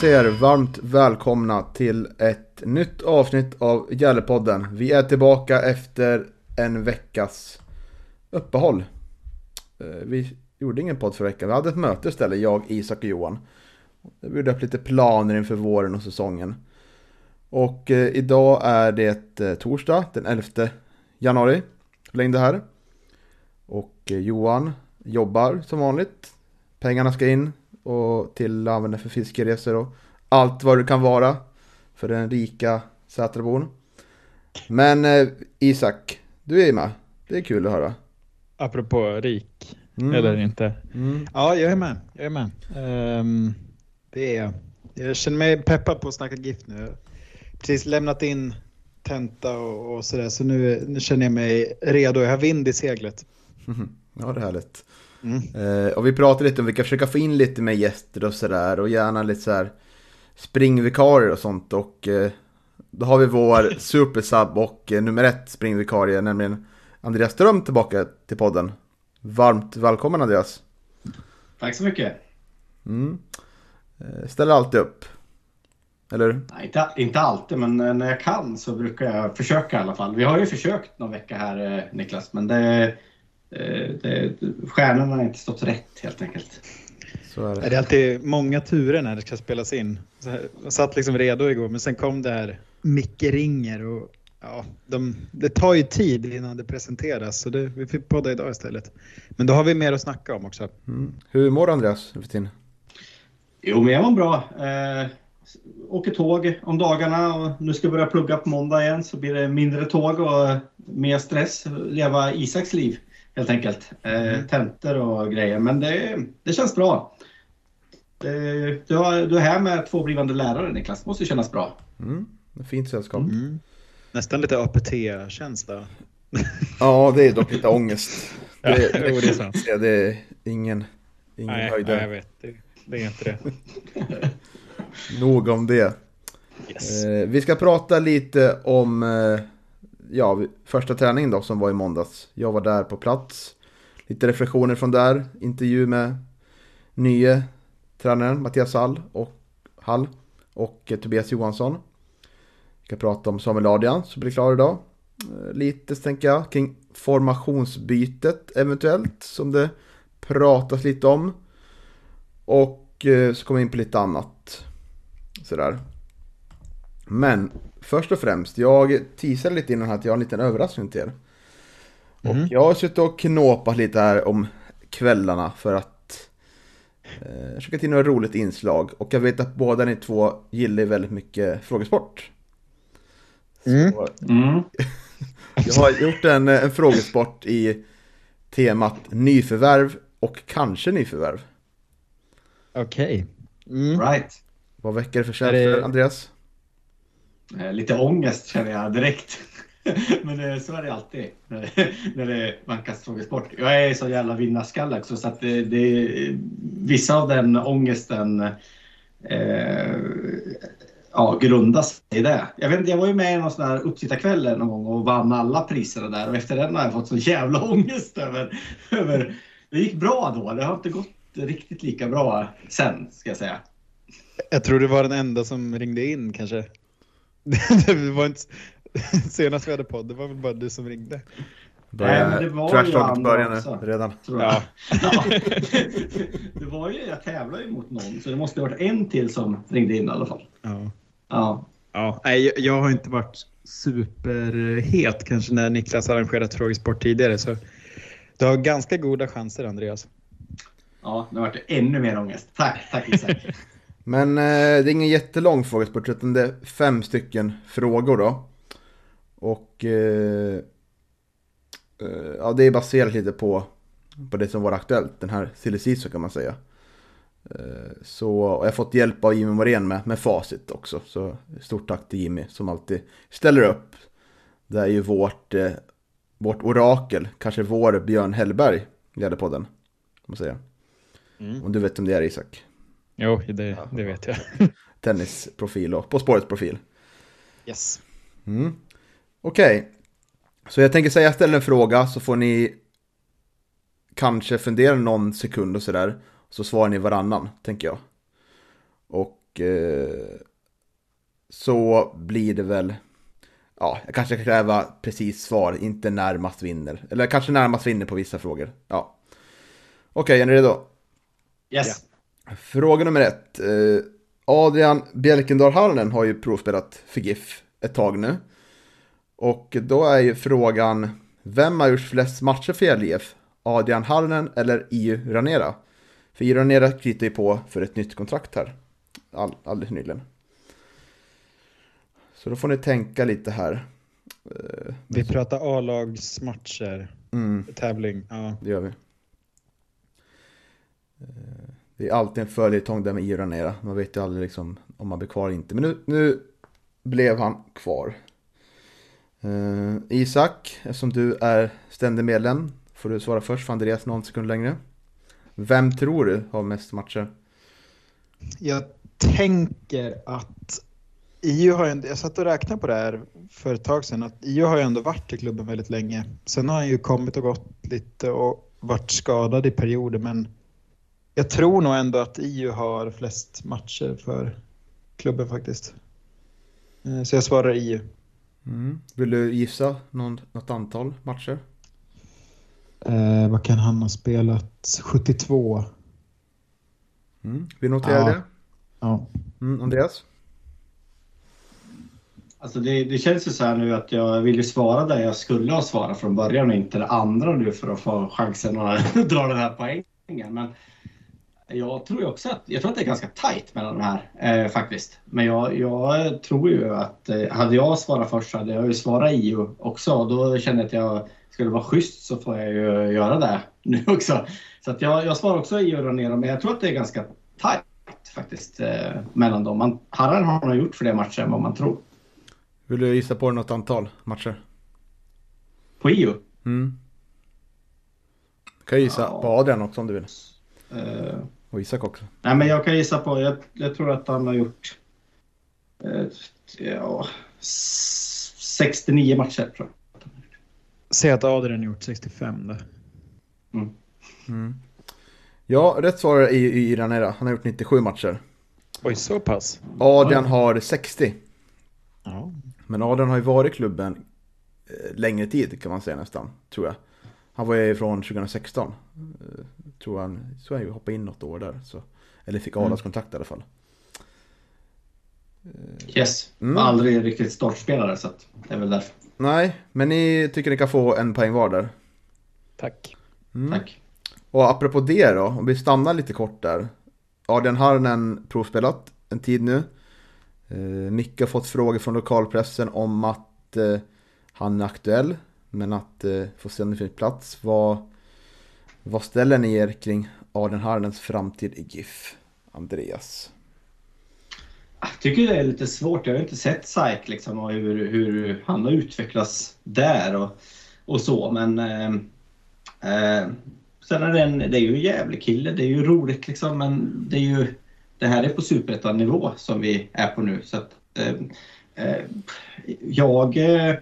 Då er varmt välkomna till ett nytt avsnitt av Gällepodden. Vi är tillbaka efter en veckas uppehåll. Eh, vi gjorde ingen podd förra veckan. Vi hade ett möte istället, jag, Isak och Johan. Vi gjorde upp lite planer inför våren och säsongen. Och eh, idag är det eh, torsdag den 11 januari. Förlängde här. Och Johan jobbar som vanligt. Pengarna ska in och till använda för fiskeresor och allt vad det kan vara för den rika Sätrabon. Men eh, Isak, du är med. Det är kul att höra. Apropå rik, Mm. eller inte. Mm. Ja, jag är med. Jag är med. Ehm, det är jag. Jag känner mig peppad på att snacka GIF nu. Jag precis lämnat in tenta och, och sådär, så nu, nu känner jag mig redo. Jag har vind i seglet. Ja, det är härligt. Mm. Och vi pratade lite om vi kan försöka få in lite mer gäster och sådär och gärna lite så här springvikarier och sånt och eh, då har vi vår supersub och eh, nummer ett springvikarie nämligen Andreas Ström tillbaka till podden. Varmt välkommen Andreas. Tack så mycket. Mm. Ställer alltid upp. Eller? Nej, inte, inte alltid, men när jag kan så brukar jag försöka i alla fall. Vi har ju försökt någon vecka här, Niklas, men det, det, stjärnorna har inte stått rätt helt enkelt. Så är Det det. är alltid många turer när det ska spelas in. Jag satt liksom redo igår, men sen kom det här Micke ringer och ja, de, det tar ju tid innan det presenteras, så det, vi fick podda idag istället. Men då har vi mer att snacka om också. Mm. Hur mår Andreas för tiden? Jo, men jag mår bra. Eh, åker tåg om dagarna och nu ska jag börja plugga på måndag igen så blir det mindre tåg och mer stress. Leva Isaks liv helt enkelt. Eh, tentor och grejer, men det, det känns bra. Eh, du, har, du är här med två blivande lärare Niklas, måste kännas bra. Mm. Fint sällskap. Mm. Nästan lite APT-känsla. Ja, det är dock lite ångest. Ja, Det, jo, det är sant. det, det är ingen, ingen Nej, höjdare. nej, jag vet. Det, det är inte det. Nog om det. Yes. Eh, vi ska prata lite om eh, ja, första träningen då som var i måndags. Jag var där på plats. Lite reflektioner från där. Intervju med nye tränaren Mattias Hall och, Hall och eh, Tobias Johansson. Vi ska prata om Samuel Adrian som blir klar idag. Eh, lite tänker jag kring formationsbytet eventuellt som det pratas lite om. Och eh, så kommer vi in på lite annat. Sådär. Men först och främst, jag teasade lite innan att jag har en liten överraskning till er. Och Mhm. jag har suttit och knåpat lite här om kvällarna för att eh, försöka till några roligt inslag. Och jag vet att båda ni två gillar väldigt mycket frågesport. Mm. Så Mm. jag har gjort en, en frågesport i temat nyförvärv och kanske nyförvärv. Okej. Mm. Right. Vad väcker det för känslor, Andreas? Eh, lite ångest känner jag direkt. Men eh, så är det alltid när det, när det vankas frågesport. Jag är så jävla vinnarskalle också så att det, det, vissa av den ångesten eh, ja, grundas i det. Jag, vet, jag var ju med i någon sån här uppsittarkväll någon gång och vann alla priserna där och efter den har jag fått så jävla ångest över, över det gick bra då. Det har inte gått riktigt lika bra sen ska jag säga. Jag tror du var den enda som ringde in kanske. det var inte... Senast vi hade podd, det var väl bara du som ringde. Nej, men det var ju Trash andra börjar nu också. redan. Tror jag. Ja. Ja. det var ju, jag tävlar ju mot någon så det måste ha varit en till som ringde in i alla fall. Ja. Ja. Ja, nej, jag, jag har inte varit superhet kanske när Niklas arrangerat frågesport tidigare. Så du har ganska goda chanser Andreas. Ja, nu vart det ännu mer ångest. Tack, tack Isak. Men eh, det är ingen jättelång frågesport utan det är fem stycken frågor då. Och eh, eh, ja, det är baserat lite på, på det som var aktuellt, den här silly kan man säga. Eh, så och jag har fått hjälp av Jimmy Morén med, med facit också. Så stort tack till Jimmy som alltid ställer upp. Det är ju vårt, eh, vårt orakel, kanske vår Björn Hellberg, Gärdepodden. Kan man säga. Mm. Om du vet om det är Isak. Jo, det, det vet jag. Tennisprofil och På spåret profil. Yes. Mm. Okej, så jag tänker säga jag ställer en fråga så får ni kanske fundera någon sekund och sådär. Så svarar ni varannan, tänker jag. Och eh, så blir det väl, ja, jag kanske kan kräva precis svar, inte närmast vinner. Eller kanske närmast vinner på vissa frågor. Ja. Okej, är ni redo? Yes. Fråga nummer ett. Eh, Adrian Bjelkendal Harnen har ju provspelat för GIF ett tag nu. Och då är ju frågan, vem har gjort flest matcher för LIF? Adrian Harnen eller IU Ranera? För IU Ranera kritar ju på för ett nytt kontrakt här. All, alldeles nyligen. Så då får ni tänka lite här. Eh, Vi pratar A-lagsmatcher, Mm, tävling. Ja. det gör vi. Det är alltid en följetong där med Ira nere. Man vet ju aldrig liksom om man blir kvar eller inte. Men nu, nu blev han kvar. Eh, Isak, eftersom du är ständig medlem får du svara först för Andreas någon sekund längre. Vem tror du har mest matcher? Jag tänker att EU har ändå, jag satt och räknade på det här för ett tag sedan, att EU har ju ändå varit i klubben väldigt länge. Sen har han ju kommit och gått lite och varit skadad i perioder, men jag tror nog ändå att IU har flest matcher för klubben faktiskt. Eh, Så jag svarar IU. Mm. Vill du gissa någon, något antal matcher? Eh, vad kan han ha spelat? 72. Mm. Vi noterar Ja. det. Ja. Mm, Andreas? Alltså det, det känns ju så här nu att jag vill ju svara där jag skulle ha svarat från början och inte det andra nu för att få chansen att dra den här poängen. Men jag tror också att, jag tror att det är ganska tajt mellan de här eh, faktiskt. Men jag, jag tror ju att eh, hade jag svarat först hade jag ju svarat IO också då kände jag att jag skulle vara schysst så får jag ju göra det nu också. Så att jag, jag svarar också IO och ner men jag tror att det är ganska tajt faktiskt eh, mellan dem. Man, Harald har nog gjort fler matcher än vad man tror. Vill du gissa på något antal matcher? På IO? Mm. Kan jag gissa Ja. på Adrian också om du vill. Eh, Och Isak också. nej men jag kan gissa på, jag, jag tror att han har gjort eh, ja, s- 69 matcher tror jag. Säg att Adrian gjort 65 då. Mm. Ja, rätt svar är i, i Ranera. Han har gjort 97 matcher. Oj, så pass? Adrian har 60. Ja. Men Adrian har ju varit i klubben eh, längre tid kan man säga nästan, tror jag. Han var ju från 2016. Eh, tror han, så han ju hoppade in något år där. Så. Eller fick Mm. A-lagskontakt i alla fall. Yes, Mm. var aldrig riktigt startspelare så att det är väl därför. Nej, men ni tycker ni kan få en poäng var där. Tack. Mm. Tack. Och apropå det då, om vi stannar lite kort där. Adrian Harnen provspelat en tid nu. Eh, Micke har fått frågor från lokalpressen om att eh, han är aktuell. Men att eh, få se om det finns plats. Vad, vad ställer ni er kring Arden Harlens framtid i GIF? Andreas. Jag tycker det är lite svårt. Jag har inte sett SAIK liksom och hur, hur han har utvecklats där och, och så. Men eh, eh, sen är det, en, det är ju en jävlig kille. Det är ju roligt liksom. Men det är ju det här är på superettan-nivå som vi är på nu. Så att, eh, eh, jag eh,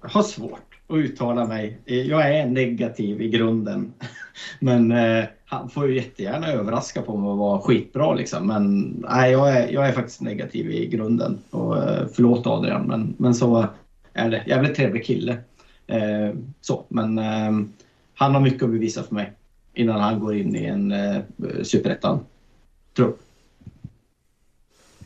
har svårt att uttala mig. Eh, jag är negativ i grunden. Men eh, han får ju jättegärna överraska på mig och vara skitbra liksom. Men nej, jag är, jag är faktiskt negativ i grunden. Och, eh, förlåt Adrian, men, men så är det. Jävligt trevlig kille. Eh, så, men eh, han har mycket att bevisa för mig innan han går in i en eh, superettan-trupp.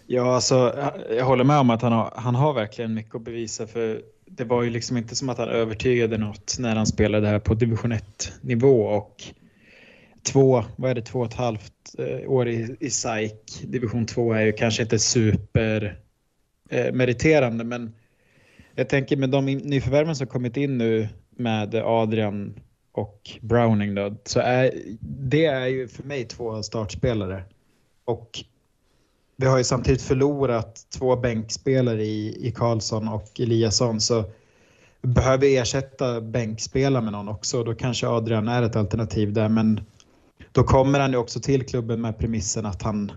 Ja, alltså, jag håller med om att han har, han har verkligen mycket att bevisa för det var ju liksom inte som att han övertygade något när han spelade här på division 1 nivå och två, vad är det, två och ett halvt eh, år i, i SAIK. Division 2 är ju kanske inte super eh, meriterande men Jag tänker med de nyförvärven som kommit in nu med Adrian och Browning då, så är det är ju för mig två startspelare. Och vi har ju samtidigt förlorat två bänkspelare i, i Karlsson och Eliasson så behöver ersätta bänkspelare med någon också. Då kanske Adrian är ett alternativ där men då kommer han ju också till klubben med premissen att han,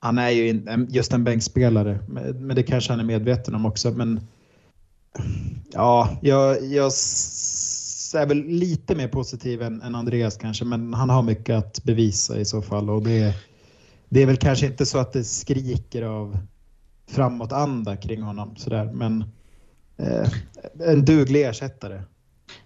han är ju just en bänkspelare. Men det kanske han är medveten om också. Men ja, jag, jag är väl lite mer positiv än, än Andreas kanske, men han har mycket att bevisa i så fall. Och det, det är väl kanske inte så att det skriker av framåtanda kring honom sådär, men eh, en duglig ersättare.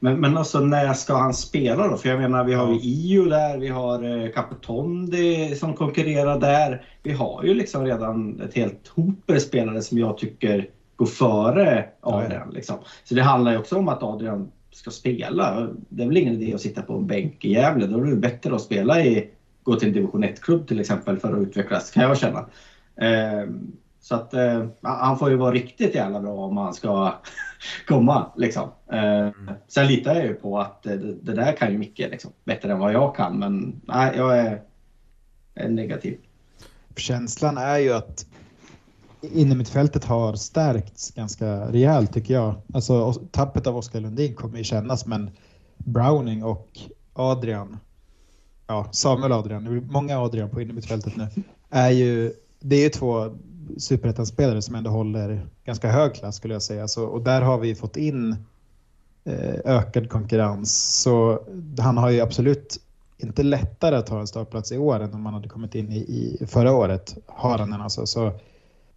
Men, men alltså när ska han spela då? För jag menar vi har ju Io där, vi har eh, Capotondi som konkurrerar där. Vi har ju liksom redan ett helt hoper spelare som jag tycker går före Adrian. Liksom. Så det handlar ju också om att Adrian ska spela. Det är väl ingen idé att sitta på en bänk i Gävle. Då är det bättre att spela i, gå till en division 1-klubb till exempel för att utvecklas, kan jag känna. Eh, så att eh, han får ju vara riktigt jävla bra om han ska komma. Liksom. Eh, sen litar jag ju på att eh, det, det där kan ju Micke liksom, bättre än vad jag kan. Men nej, jag är, är negativ. Känslan är ju att innermittfältet har stärkts ganska rejält tycker jag. Alltså tappet av Oskar Lundin kommer ju kännas men Browning och Adrian, ja Samuel Adrian, det är många Adrian på innermittfältet nu, är ju, det är ju två superettan-spelare som ändå håller ganska hög klass skulle jag säga. Så, och där har vi fått in eh, ökad konkurrens. Så han har ju absolut inte lättare att ta en startplats i år än om han hade kommit in i, i förra året. Har han den alltså. Så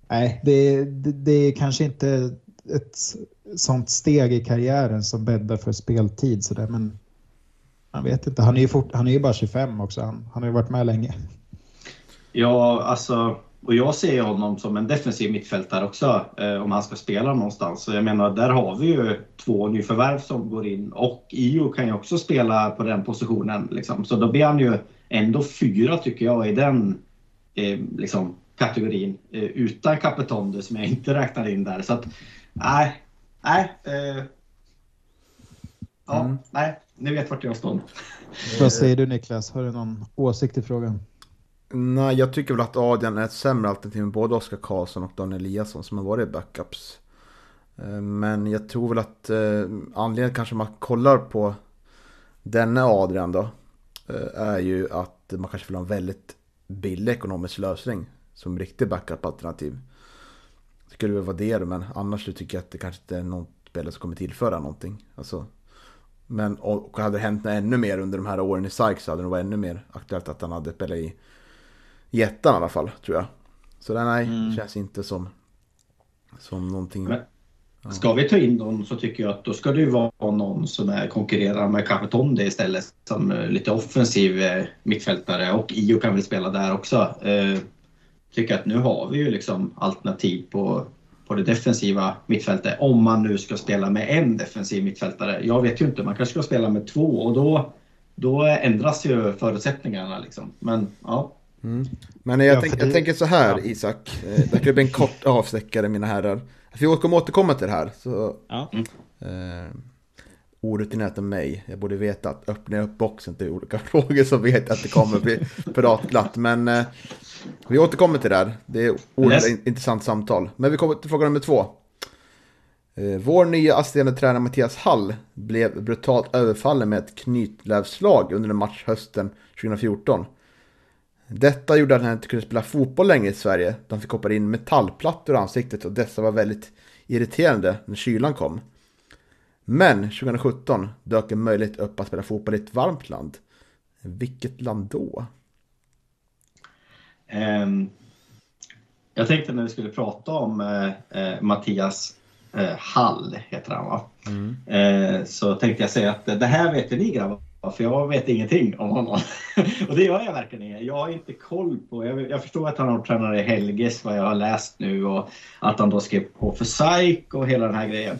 nej, det, det, det är kanske inte ett sånt steg i karriären som bäddar för speltid sådär, men man vet inte. Han är ju, fort, han är ju bara 25 också. Han, han har ju varit med länge. Ja, alltså och jag ser honom som en defensiv mittfältare också eh, om han ska spela någonstans. Så jag menar, där har vi ju två nyförvärv som går in och Io kan ju också spela på den positionen. Liksom. Så då blir han ju ändå fyra tycker jag i den eh, liksom, kategorin eh, utan Capetonde som jag inte räknar in där. Så att nej, nej. Eh, ja, mm. nej, ni vet vart jag står. Vad säger du Niklas? Har du någon åsikt i frågan? Nej, jag tycker väl att Adrian är ett sämre alternativ än både Oskar Karlsson och Daniel Eliasson som har varit backups. Eh, men jag tror väl att eh, anledningen kanske man kollar på denne Adrian då eh, är ju att man kanske vill ha en väldigt billig ekonomisk lösning som riktig backup-alternativ. Skulle väl vara det men annars tycker jag att det kanske inte är någon spelare som kommer tillföra någonting. Alltså, men och hade det hänt ännu mer under de här åren i SAIK så hade det varit ännu mer aktuellt att han hade spelat i Jättan i alla fall, tror jag. Så det nej, mm. känns inte som, som någonting... Men, ska vi ta in någon så tycker jag att då ska det ju vara någon som är konkurrerar med Capetonde istället. Som lite offensiv eh, mittfältare och Io kan väl spela där också. Eh, tycker att nu har vi ju liksom alternativ på, på det defensiva mittfältet. Om man nu ska spela med en defensiv mittfältare. Jag vet ju inte, man kanske ska spela med två och då, då ändras ju förutsättningarna. Liksom. Men ja, Mm. Men jag, ja, tänk, jag tänker så här, ja. Isak. Eh, det kan bli en kort avstickare, mina herrar. Vi kommer återkomma till det här. Så, ja. eh, orutinerat av mig. Jag borde veta att öppnar jag upp boxen till olika frågor så vet jag att det kommer bli pratglatt. Men eh, vi återkommer till det här. Det är oerhört yes. intressant samtal. Men vi kommer till fråga nummer två. Eh, vår nya assisterande tränare Mattias Hall blev brutalt överfallen med ett knytlävslag under en match hösten 2014. Detta gjorde att han inte kunde spela fotboll längre i Sverige. De fick hoppa in metallplattor i ansiktet och dessa var väldigt irriterande när kylan kom. Men 2017 dök en möjlighet upp att spela fotboll i ett varmt land. Vilket land då? Um, jag tänkte när vi skulle prata om uh, Mattias uh, Hall, heter han va? Mm. Uh, så tänkte jag säga att det här vet ni grabbar för jag vet ingenting om honom. och det gör jag verkligen inte. Jag har inte koll på, jag, jag förstår att han har tränare i Helges vad jag har läst nu och att han då skrev på för SAIK och hela den här grejen.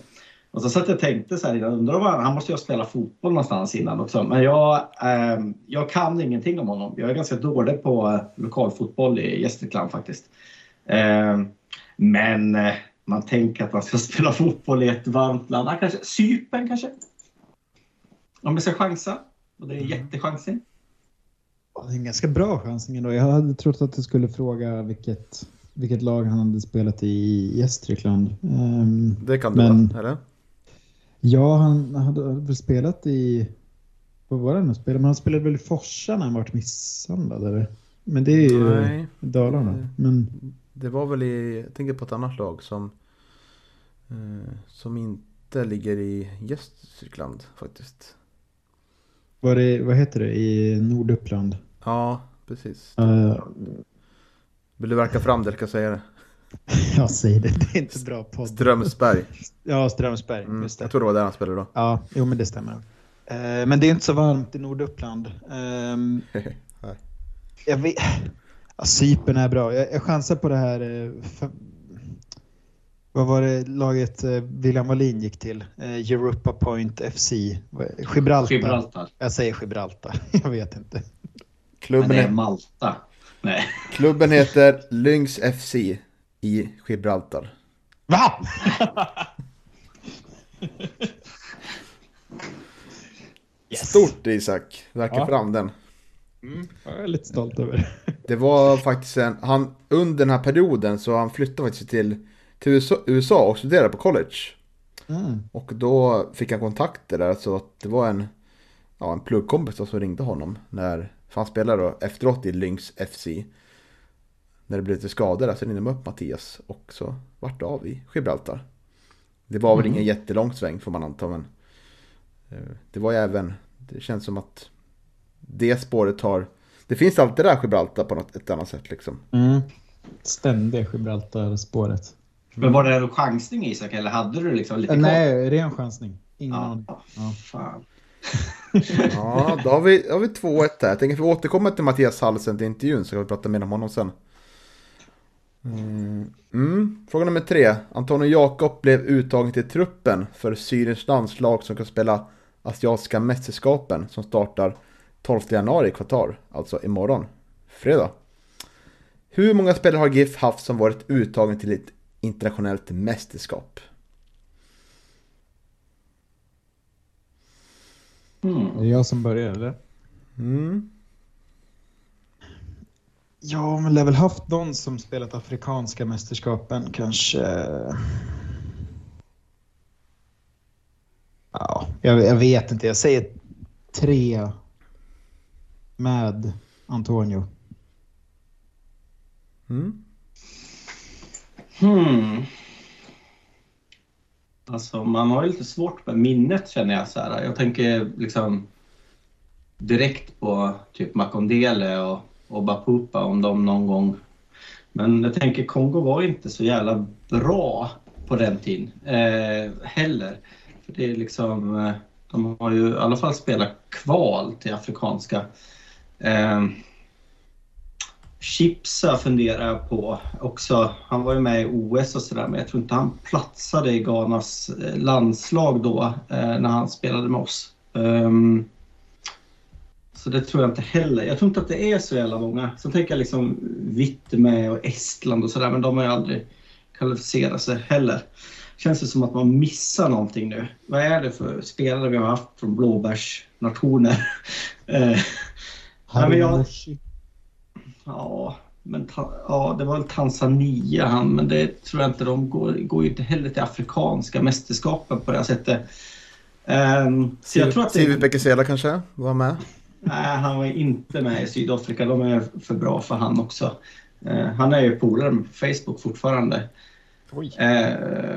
Och så satt jag och tänkte så här innan, undrar vad, han måste ju ha spelat fotboll någonstans innan också. Men jag, eh, jag kan ingenting om honom. Jag är ganska dålig på lokalfotboll i Gästrikland faktiskt. Eh, men eh, man tänker att man ska spela fotboll i ett varmt land. Ah, kanske Cypern kanske? Om jag ska chansa. Och det är en jättechansning. Ja, Det är en ganska bra chansning ändå. Jag hade trott att du skulle fråga vilket, vilket lag han hade spelat i i Gästrikland. Ehm, Det kan det Men- vara, eller? Ja, han hade väl spelat i... Vad var det han spelade? Men han spelade väl i Forsa när han vart misshandlad eller? Men det är ju Nej, Dalarna. Men det var väl i... Jag tänker på ett annat lag som... Eh, som inte ligger i Gästrikland faktiskt. var det, vad heter det, i Norduppland? Ja, precis. Uh, Vill du verka fram det, ska jag säga det? jag säger det, det är inte bra podd. Strömsberg. Ja, Strömsberg. Mm, Just det. jag tror det var där han spelade då. Ja, jo men det stämmer. Eh, men det är inte så varmt i Norduppland. Ehm, jag vet... Ja, Cypern är bra. Jag, jag chansar på det här... eh, för, vad var det laget eh, William Wallin gick till? Europa Point FC. Gibraltar. Gibraltar. Jag säger Gibraltar. Jag vet inte. Men Klubben, det är Malta. Nej. klubben heter Lynx FC i Gibraltar. Va? yes. Stort Isak, verkar Ja. fram den. Mm, jag är lite stolt över. Det var faktiskt en, han, under den här perioden så han flyttade faktiskt till, till USA, och studerade på college. Mm. Och då fick han kontakter där så att det var en, ja, en pluggkompis som ringde honom när, för han spelade då efteråt i Lynx FC. När det blev lite skador där så ringde de upp Mattias och så vart det av i Gibraltar. Det var väl ingen jättelång sväng får man anta men eh, det var ju även, det känns som att det spåret har, det finns alltid där Gibraltar på något ett annat sätt liksom. Mm. Ständiga Gibraltar-spåret. Men var det en chansning Isak eller hade du liksom lite koll? Nej, ren chansning. Ingen aning. Ja, Ja. fan. Ja, då har vi, då har vi 2-1 här. Jag tänker att vi återkommer till Mattias Hallsen till intervjun så kan vi prata mer om honom sen. Mm. Mm. Fråga nummer tre. Antonio Jakob blev uttagen till truppen för Syriens landslag som kan spela Asiatiska mästerskapen som startar 12 januari i Qatar, alltså imorgon, fredag. Hur många spelare har GIF haft som varit uttagen till ett internationellt mästerskap? Mm. Är det jag som börjar eller? Mm. Ja, men lär väl haft någon som spelat afrikanska mästerskapen kanske. Ja, jag, jag vet inte. Jag säger tre med Antonio. Mm. Hmm. Alltså man har ju lite svårt med minnet känner jag så här. Jag tänker liksom direkt på typ Makondele och, och Bapupa om de någon gång. Men jag tänker Kongo var inte så jävla bra på den tiden eh, heller. För det är liksom, eh, de har ju i alla fall spelat kval till afrikanska. Eh, Chipsa funderar jag på också. Han var ju med i OS och sådär men jag tror inte han platsade i Ghanas eh, landslag då eh, när han spelade med oss. Ehm, så det tror jag inte heller. Jag tror inte att det är så jävla många. Sen tänker jag liksom Vittme och Estland och sådär men de har ju aldrig kvalificerat sig heller. Känns det som att man missar någonting nu. Vad är det för spelare vi har haft från blåbärsnationer? Eh, men jag-. Ja, men ta, ja, det var väl Tanzania han, men det tror jag inte de går, går ju inte heller till afrikanska mästerskapen på det här sättet. Ehm, så jag tror att Sivi det, Pekesela kanske var med? Nej, han var inte med i Sydafrika. De är för bra för han också. Eh, han är ju polare med på Facebook fortfarande. Oj. Eh,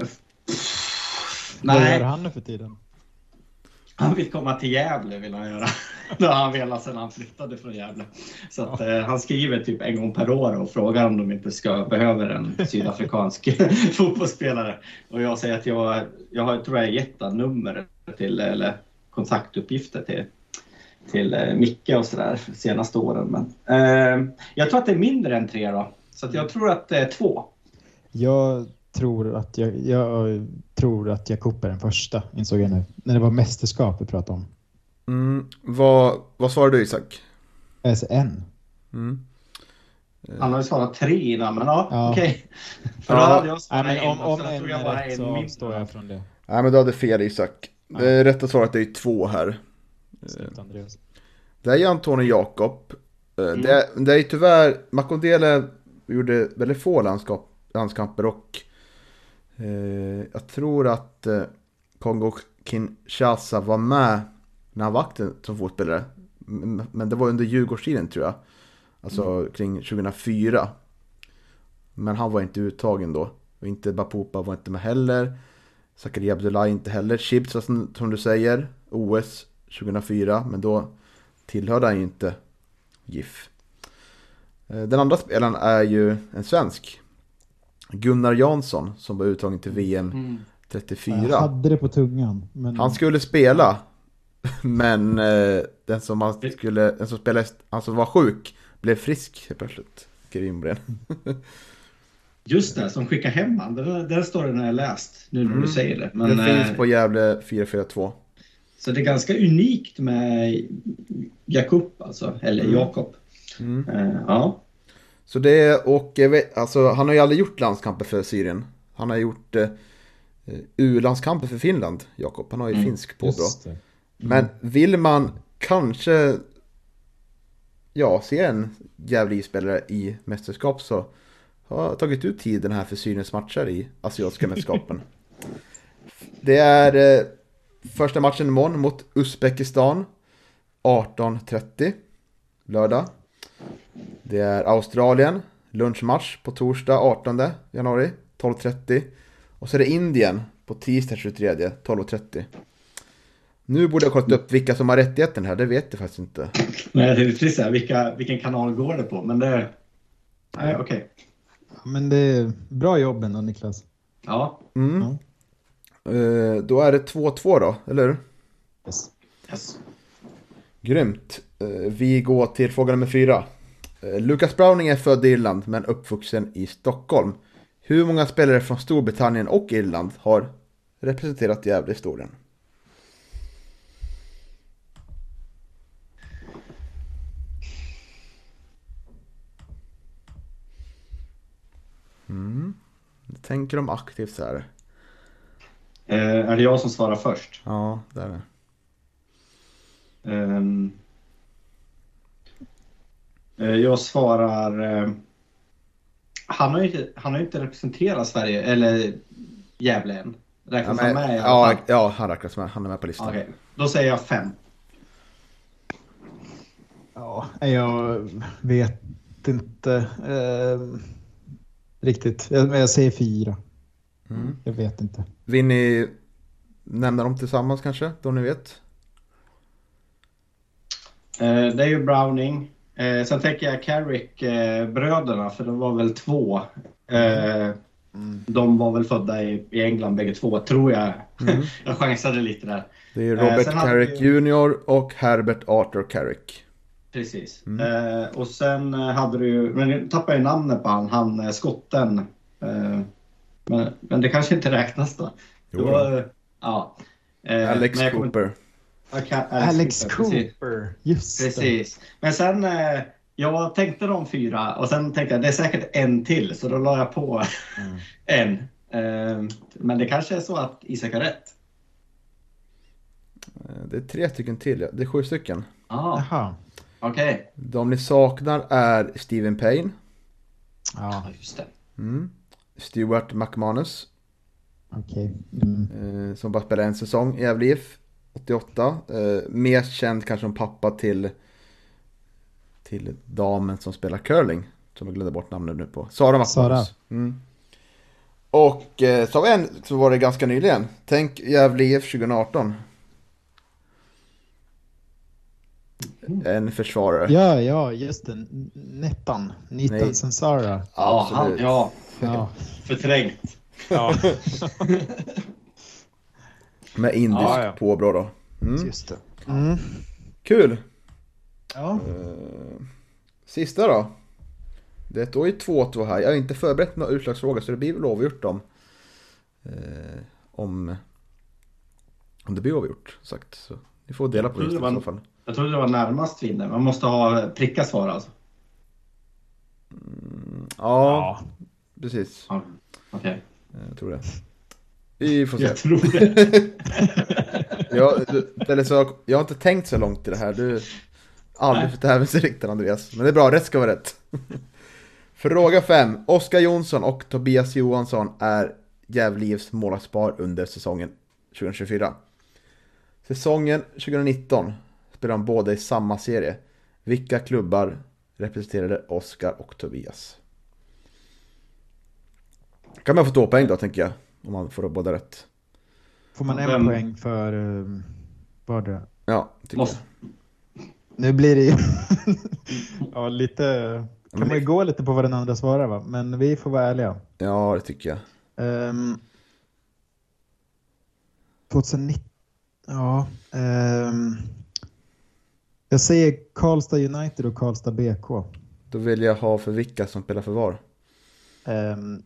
Vad gör nej, han nu för tiden? han vill komma till Gävle vill han göra. Det har han velat sedan han flyttade från Gävle. Så att, eh, han skriver typ en gång per år och frågar om de inte ska behöver en sydafrikansk fotbollsspelare. Och jag säger att jag, jag har, tror jag gett han nummer till, eller kontaktuppgifter till, till eh, Micke och sådär senaste åren. Men, eh, jag tror att det är mindre än tre då. Så att jag tror att det är två. Jag tror att jag, jag tror att Jakob är den första, insåg jag nu. När det var mästerskap vi pratade om. Mm. Vad, vad svarar du Isak? Säger en. Mm. Han har ju svarat tre innan, men ja, Ja. okej. För då Ja. hade jag Nej, svarat men en om, om en tog jag bara rätt en så mindre. avstår jag från det. Nej men du hade fel Isak. Det rätta svaret är ju två här. Snyggt Andreas. Det är ju Antonio Jakob. Eh, Mm. Det, är, det är ju tyvärr, Makondele gjorde väldigt få landskap, landskamper och eh, jag tror att eh, Kongo Kinshasa var med när han var aktiv som fotbollsspelare. M- Men det var under Djurgårdstiden tror jag. Alltså Mm. kring 2004. Men han var inte uttagen då. Och inte Bapupa var inte med heller. Zakaria Abdullahi inte heller. Chips som, som du säger, OS 2004. Men då tillhörde han ju inte GIF. Eh, Den andra spelaren är ju en svensk. Gunnar Jansson som var uttagen till VM Mm. 34. Jag hade det på tungan. Men... Han skulle spela. Men eh, den som, han skulle, den som spelade, han som var sjuk blev frisk helt plötsligt. Grimren. Just det, som skickar hem han. Den, den storyn har jag läst nu när Mm. du säger det. Men, Den finns eh, på Gävle 442. Så det är ganska unikt med Jakub alltså, eller Mm. Jakob. Mm. Eh, ja. Så det är, och alltså, han har ju aldrig gjort landskamper för Syrien. Han har gjort eh, U-landskamper för Finland, Jakob. Han har ju Mm, finsk påbrå. Det. Men vill man kanske ja, se en Gävle spelare i mästerskap så har jag tagit ut tiden här för Syriens matcher i Asiatiska mästerskapen. Det är eh, första matchen imorgon mot Uzbekistan 18.30 lördag. Det är Australien, lunchmatch på torsdag 18 januari 12.30. Och så är det Indien på tisdag 23 12.30. Nu borde jag kollat upp vilka som har rättigheten här, det vet jag faktiskt inte. Nej, det är precis så här, vilka, vilken kanal går det på? Men det... Nej, okej. Ja, Men det är bra jobb ändå Niklas. Ja. Mm. Ja. Eh, då är det 2-2 då, eller hur? Yes. Yes. Grymt. Eh, vi går till fråga nummer fyra. Eh, Lucas Browning är född i Irland men uppvuxen i Stockholm. Hur många spelare från Storbritannien och Irland har representerat Gävle i historien? Mm. Tänker de aktivt så här? Eh, är det jag som svarar först? Ja, det är det. Ehm. Eh, jag svarar... Eh, han har ju inte, han har ju inte representerat Sverige, eller Gävle än. Ja, Räknas men, han med ja, ja, han räknas med. Han är med på listan. Okej, då säger jag fem. Ja, jag vet inte eh, riktigt. Jag, jag säger fyra. Mm. Jag vet inte. Vill ni nämna dem tillsammans kanske? Då ni vet. Eh, det är ju Browning. Eh, sen tänker jag Carrick-bröderna, för de var väl två. Eh, De var väl födda i, i England bägge två, tror jag. jag chansade lite där. Det är Eh, Robert Carrick vi- Jr och Herbert Arthur Carrick. Precis. Mm. Eh, och sen eh, hade du ju, men nu tappar jag namnet på han, han eh, skotten. Eh, men, men det kanske inte räknas då. Jo Det var, eh, ja. Eh, Alex kommer- Cooper. kan- Alex precis. Cooper, just det. Precis. Men sen, eh, jag tänkte de fyra och sen tänkte jag det är säkert en till så då la jag på Mm. en. Eh, men det kanske är så att Isak har rätt. Eh, Det är tre stycken till, ja. det är sju stycken. Ja, Jaha. okej. De ni saknar är Steven Payne, Ja, Ja, just det. mm. Stuart McManus, okej. Mm. eh, som bara spelade en säsong i Gävle IF 88. Eh, mest känd kanske som pappa till, till damen som spelar curling. Som jag glömde bort namnet nu på. Sara McManus. Sara. Mm. Och eh, så har vi en så var det ganska nyligen. Tänk Gävle IF 2018. En försvarare. Ja, ja, just det. Nettan. Nej. Nitan Sensara. Ja, han, ja Ja. förträngt. ja, Med indisk Ja, ja. påbrå då. Mm. just det. Mm. Kul! Ja. Eh, Sista då. Det står ju 2-2 här. Jag har inte förberett några utslagsfrågor så det blir väl avgjort om... Eh, om... Om det blir avgjort sagt. Så ni får dela på vinsten i det så fall. Jag trodde det var närmast vinner. Man måste ha pricka svar alltså. Ja, precis. Ja, Okej, Jag tror det. Vi får se. jag tror det. Jag, du, eller så, jag har inte tänkt så långt i det här. Du aldrig fått tävlingsrikten Andreas. Men det är bra, rätt ska vara rätt. Fråga 5. Oskar Jonsson och Tobias Johansson är Gävle IFs målvaktspar under säsongen 2024. Säsongen 2019 spelade de båda i samma serie. Vilka klubbar representerade Oskar och Tobias? Kan man få två poäng då tänker jag. Om man får båda rätt. Får man en Vem- poäng för um, vardera? Ja, tycker jag. Måste. Nu blir det ju ja, lite... men Kan man det- ju gå lite på vad den andra svarar va? Men vi får vara ärliga. Ja, det tycker jag. Um, 2019... Ja. ehm, jag säger Karlstad United och Karlstad BK. Då vill jag ha för vilka som spelar för var. Um,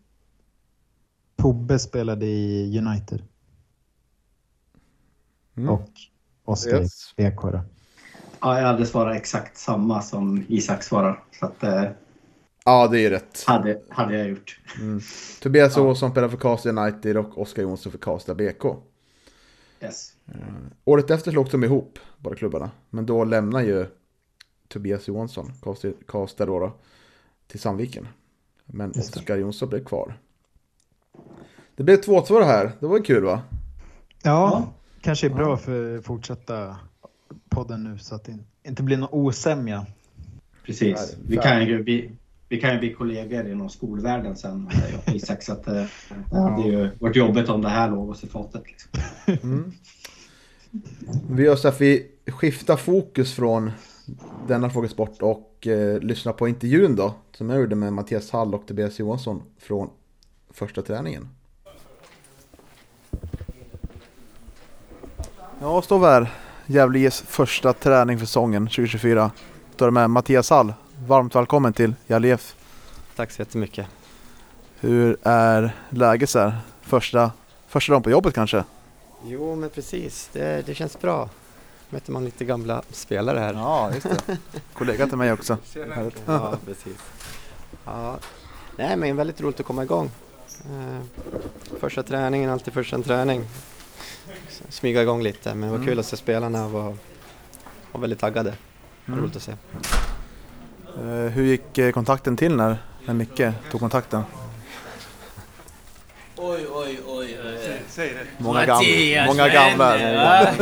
Tobbe spelade i United Mm. och Oskar Yes. i BK. Då. Ja, jag hade svarat exakt samma som Isak svarar. Så att, eh, Ja, det är rätt. hade, hade jag gjort. Tobias Åsson spelar för Karlstad United och Oskar Jonsson för Karlstad BK. Yes. Året efter slogs de ihop, båda klubbarna. Men då lämnar ju Tobias Johansson, Karlstad, Karlstad då, då, till Sandviken. Men. Oskar Jonsson blev kvar. Det blev 2-2 det här. Det var kul va? Ja, kanske är bra för fortsätta podden nu så att det inte blir någon osämja. Precis. Vi kan, ju, vi, vi kan ju bli kollegor inom skolvärlden sen, jag och Isak. Så att, eh, det hade ju varit jobbigt om det här låg oss i fatet. Liksom. Mm. Vi gör så att vi skiftar fokus från denna frågesport och eh, lyssnar på intervjun då. Som jag gjorde med Mattias Hall och Tobias Johansson från första träningen. Ja, står vi här. Gävle IFs första träning för säsongen 2024. Står det med Mattias Hall. Varmt välkommen till Gävle IF. Tack så jättemycket. Hur är läget så här? Första, första dagen på jobbet kanske? Jo, men precis. Det, det känns bra. Möter man lite gamla spelare här. Ja, just det. Kollega till mig också. Ja, precis. Ja. Nej, men väldigt roligt att komma igång. Eh, första träningen, alltid första träning. Smyga igång lite, men det var Mm. kul att se spelarna var, var väldigt taggade. Mm. Roligt att se. Eh, Hur gick eh, kontakten till när, när Micke tog kontakten? Oj, oj, oj. Många, gam Mattias, många vad gamla. händer?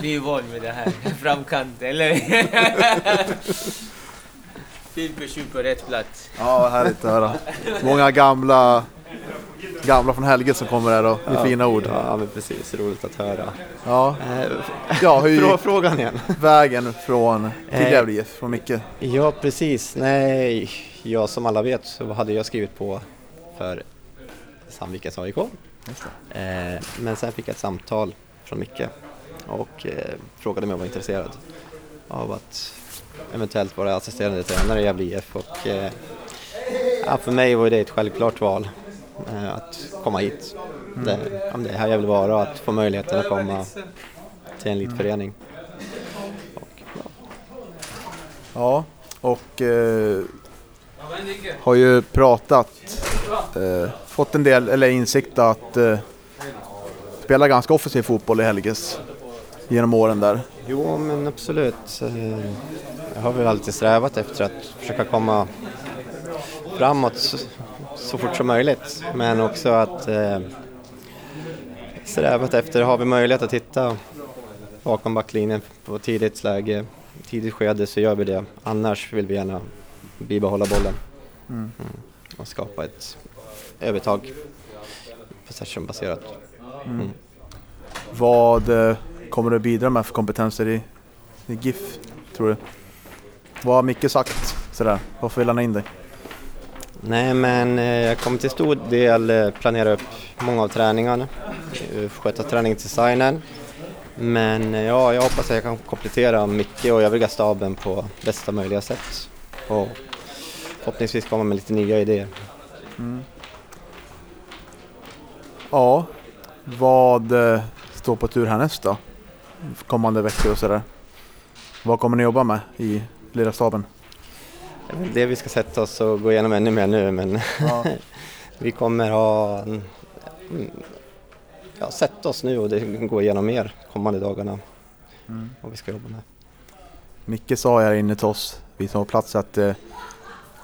Vi är van med det här. Framkant, eller? Fin person på rätt plats. Ja, härligt att höra. Många gamla, gamla från Helge som kommer här och med fina ord. Ja, men precis. Roligt att höra. Ja, Eh, ja hur gick Frågan igen. vägen från till Eh. Gävle IF från Micke? Ja, precis. Nej, ja, som alla vet så hade jag skrivit på för Sandvikens AIK. Eh, men sen fick jag ett samtal från Micke och frågade om jag var intresserad av att eventuellt vara assisterande tränare i Gävle IF. Och, eh, ja, för mig var det ett självklart val eh, att komma hit. Det, ja, det är här jag vill vara och att få möjligheten att komma till en elitförening. Och, ja, Ja, och eh, har ju pratat, eh, fått en del, eller insikt att spela ganska offensiv fotboll i Helges genom åren där. Jo, men absolut. Eh, Jag har väl alltid strävat efter att försöka komma framåt så, så fort som möjligt. Men också att eh, strävat efter, har vi möjlighet att hitta bakom backlinjen på tidigt läge, tidigt skede så gör vi det. Annars vill vi gärna bibehålla bollen Mm. och skapa ett övertag possession-baserat. Mm. Vad eh, kommer du bidra med för kompetenser i, i GIF, tror du? Vad har Micke sagt? Sådär, varför vill han ha in dig? Nej, men eh, jag kommer till stor del eh, planera upp många av träningarna, eh, sköta träningsdesignen. Men ja, jag hoppas att jag kan komplettera Micke och övriga staben på bästa möjliga sätt. Och förhoppningsvis komma med lite nya idéer. Ja, vad står på tur härnäst då? Kommande veckor och sådär. Vad kommer ni jobba med i ledarstaben? Det vi ska sätta oss och gå igenom ännu mer nu men Ja. vi kommer ha ja, sätta oss nu och det gå igenom mer kommande dagarna Mm. vad vi ska jobba med. Micke sa här inne till oss, vi som på plats, att eh,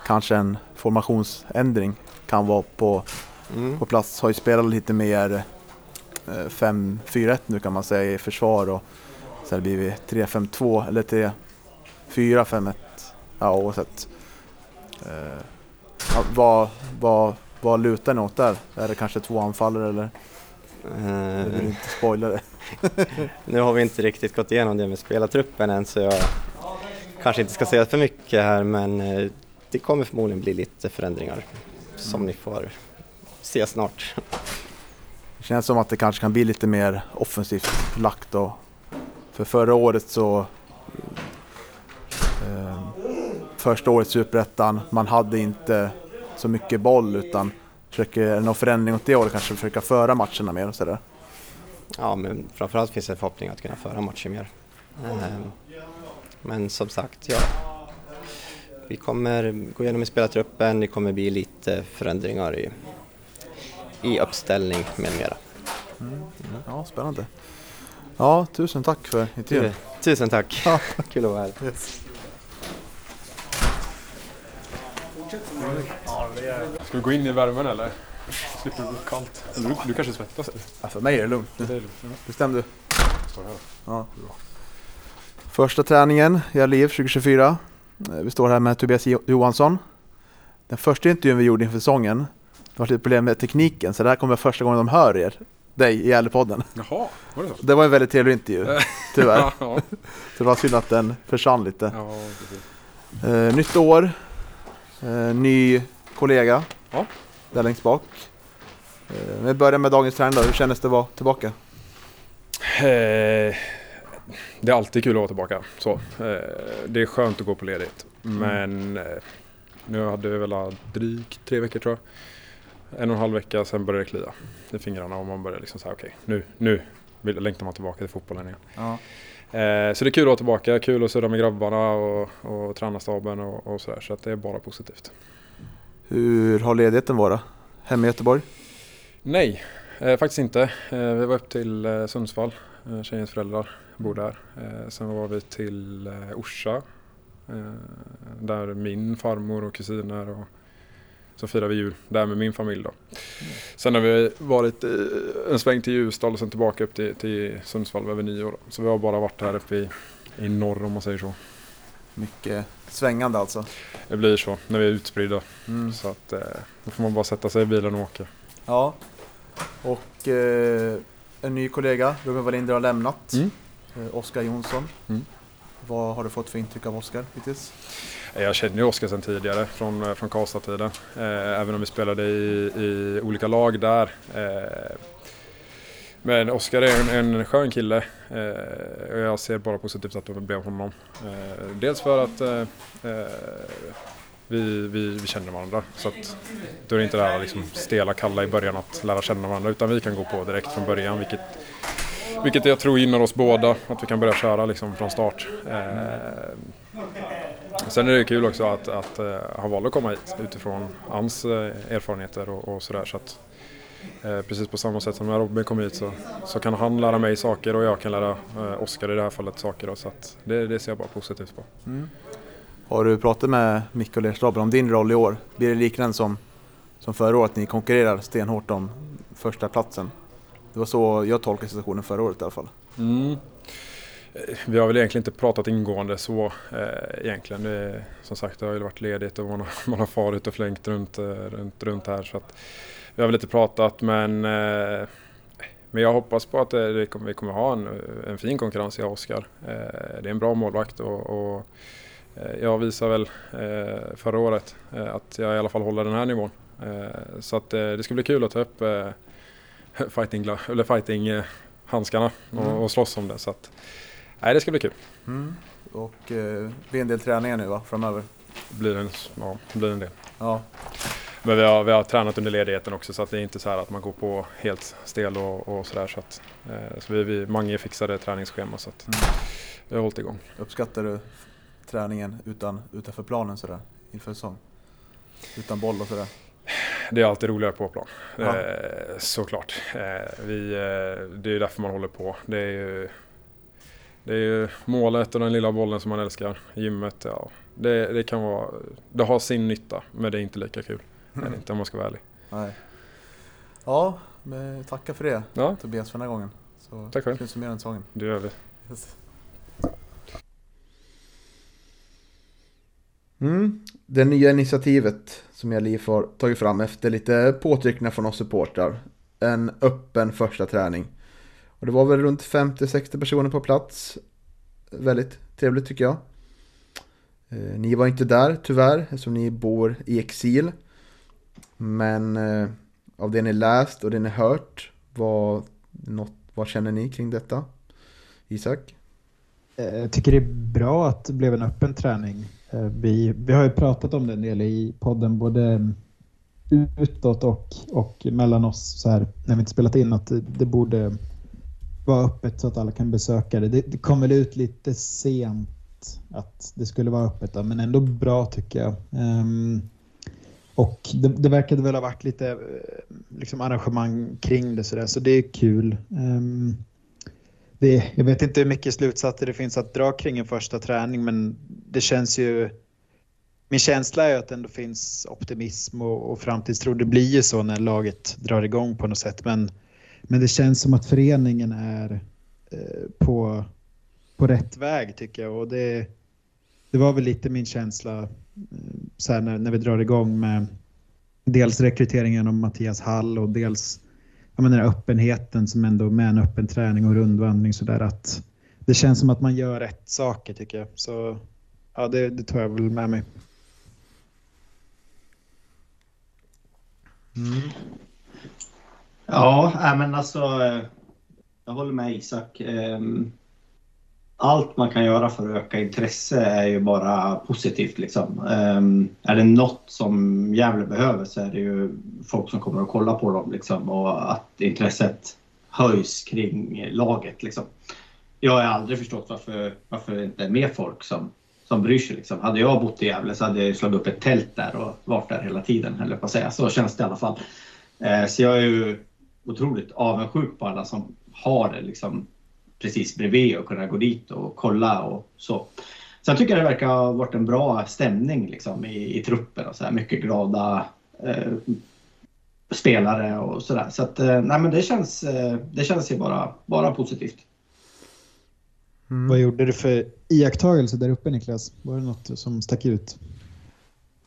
kanske en formationsändring kan vara på, Mm. på plats. Har ju spelat lite mer eh, 5-4-1 nu kan man säga i försvar och sen blir vi 3-5-2 eller 3-4-5-1. Ja oavsett. Eh, vad, vad, vad lutar ni åt där? Är det kanske två anfallare eller? Jag vill Eh, inte spoila det. nu har vi inte riktigt gått igenom det med spelartruppen än så jag kanske inte ska säga för mycket här men eh, det kommer förmodligen bli lite förändringar som ni får se snart. Känns som att det kanske kan bli lite mer offensivt lagt då. För förra året så... Eh, första året i Superettan, man hade inte så mycket boll utan försöker, någon förändring åt det hållet kanske försöka föra matcherna mer och sådär. Ja, men framförallt finns det en förhoppning att kunna föra matcher mer. Eh, men som sagt, ja. Vi kommer gå igenom i spelartruppen, det kommer bli lite förändringar i, i uppställning med mera. Ja, spännande. Ja, tusen tack för intervjun. Tusen tack! Ja. Kul att vara här. Ska vi gå in i värmen eller? Slipper det bli kallt. Du, du kanske svettas eller? Ja, för mig är det lugnt. Det är lugnt. Ja, Bestäm du. Ja. Första träningen i LIF 2024. Eh, Vi står här med Tobias Jo- Johansson. Den första intervjun vi gjorde inför säsongen, det var lite problem med tekniken, så det här kommer vara första gången de hör er, dig, i Gävlepodden. Jaha, var det så? Det var en väldigt trevlig intervju, tyvärr. ja, Så det var synd att den försvann lite. ja. Eh, nytt år, eh, ny kollega Ja. där längst bak. Eh, vi börjar med dagens träning då, hur kändes det att vara tillbaka? Eh, det är alltid kul att vara tillbaka. Så, eh, det är skönt att gå på ledigt. Men eh, nu hade vi väl drygt tre veckor tror jag. En och en halv vecka, sen började det klia i fingrarna och man började liksom säga okej, nu, nu vill, längtar man tillbaka till fotbollen igen. Ja. Eh, så det är kul att vara tillbaka, kul att surra med grabbarna och, och tränarstaben och, och sådär. Så att det är bara positivt. Hur har ledigheten varit? Hemma i Göteborg? Nej, eh, faktiskt inte. Eh, vi var upp till eh, Sundsvall, eh, tjejens föräldrar bor där. Eh, sen var vi till eh, Orsa, eh, där min farmor och kusiner och så firade vi jul där med min familj då. Sen har vi varit eh, en sväng till Ljusdal och sen tillbaka upp till, till Sundsvall över nyår. Då. Så vi har bara varit här uppe i, i norr om man säger så. Mycket svängande alltså. Det blir så när vi är utspridda. Mm. Så att eh, då får man bara sätta sig i bilen och åka. Ja. Och eh, en ny kollega, Ruben Wallinder har lämnat. Mm. Eh, Oskar Jonsson. Mm. Vad har du fått för intryck av Oskar hittills? Jag känner ju Oskar sedan tidigare från, eh, från Karlstad-tiden. Eh, även om vi spelade i, i olika lag där. Eh, men Oskar är en, en skön kille eh, och jag ser bara positivt att det blev honom. Eh, dels för att eh, eh, vi, vi, vi känner varandra. Så att då är det inte det här liksom stela, kalla i början att lära känna varandra utan vi kan gå på direkt från början. Vilket, vilket jag tror gynnar oss båda, att vi kan börja köra liksom från start. Eh, Sen är det kul också att, att uh, han valde att komma hit utifrån hans eh, erfarenheter och, och sådär. Så att, eh, precis på samma sätt som när Robin kom hit så, så kan han lära mig saker och jag kan lära eh, Oskar i det här fallet saker. Då, så att det, det ser jag bara positivt på. Mm. Har du pratat med Micke och Lerstaben om din roll i år? Blir det liknande som, som förra året? Ni konkurrerar stenhårt om första platsen. Det var så jag tolkade situationen förra året i alla fall. Mm. Eh, vi har väl egentligen inte pratat ingående så eh, egentligen. Det, som sagt, det har ju varit ledigt och man har, man har farit och flängt runt, eh, runt, runt här. Så att vi har väl inte pratat men, eh, men jag hoppas på att eh, det, det kommer, vi kommer ha en, en fin konkurrens i Oskar. Eh, det är en bra målvakt och, och jag visar väl eh, förra året eh, att jag i alla fall håller den här nivån. Eh, så att eh, det ska bli kul att ta upp eh, fighting, eller fighting eh, handskarna Mm. och, och slåss om det. Så att, nej, det ska bli kul. Och eh, blir en del träningar nu va, framöver? Blir en, ja, blir en del. Ja. Men vi har, vi har tränat under ledigheten också så att det är inte så här att man går på helt stel och, och sådär. Så att, eh, så vi, vi, Mange fixade träningsschema så att Mm. vi har hållit igång. Uppskattar du träningen utan, utanför planen sådär? inför säsong? Utan boll och sådär. Det är alltid roligare på plan. Ja. Eh, såklart. Eh, vi, eh, det är därför man håller på. Det är ju det är ju målet och den lilla bollen som man älskar. Gymmet, ja. Det, det kan vara... Det har sin nytta, men det är inte lika kul. Det är det inte om man ska vara ärlig. Nej. Ja, men tackar för det Ja, Tobias för den här gången. Så Tack själv. ska vi summera den säsongen. det gör vi. Yes. Mm. Det nya initiativet som jag LIF har tagit fram efter lite påtryckningar från oss supportrar. En öppen första träning. Och det var väl runt 50-60 personer på plats. Väldigt trevligt tycker jag. Eh, ni var inte där tyvärr eftersom ni bor i exil. Men eh, av det ni läst och det ni hört, vad, något, vad känner ni kring detta? Isak? Jag tycker det är bra att det blev en öppen träning. Eh, vi, vi har ju pratat om det en del i podden, både utåt och, och mellan oss så här, när vi inte spelat in, att det, det borde vara öppet så att alla kan besöka det. Det, det kom väl ut lite sent att det skulle vara öppet, men ändå bra tycker jag. Um, och det, det verkade väl ha varit lite eh, liksom arrangemang kring det, så, där, så det är kul. Um, det, jag vet inte hur mycket slutsatser det finns att dra kring en första träning, men det känns ju... Min känsla är att det ändå finns optimism och, och framtidstro. Det blir ju så när laget drar igång på något sätt, men, men det känns som att föreningen är eh, på, på rätt väg tycker jag. Och det, det var väl lite min känsla eh, så här, när, när vi drar igång med dels rekryteringen av Mattias Hall och dels jag menar, öppenheten som ändå med en öppen träning och rundvandring så där att det känns som att man gör rätt saker tycker jag. Så ja, det, det tar jag väl med mig. Mm. Ja, men alltså. Eh, jag håller med Isak. Ehm, allt man kan göra för att öka intresse är ju bara positivt. Liksom. Um, Är det något som Gävle behöver så är det ju folk som kommer att kolla på dem liksom, och att intresset höjs kring laget. Liksom. Jag har aldrig förstått varför, varför det inte är mer folk som, som bryr sig. Liksom. Hade jag bott i Gävle så hade jag slagit upp ett tält där och varit där hela tiden. Eller på att säga. Så känns det i alla fall. Uh, Så jag är ju otroligt avundsjuk på alla som har det liksom precis bredvid och kunna gå dit och kolla och så. Sen tycker jag det verkar ha varit en bra stämning liksom i, i truppen och så här. Mycket glada eh, spelare och sådär. Så att, eh, nej men det känns, eh, det känns ju bara, bara positivt. Vad gjorde du för iakttagelse där uppe Niklas? Var det något som stack ut?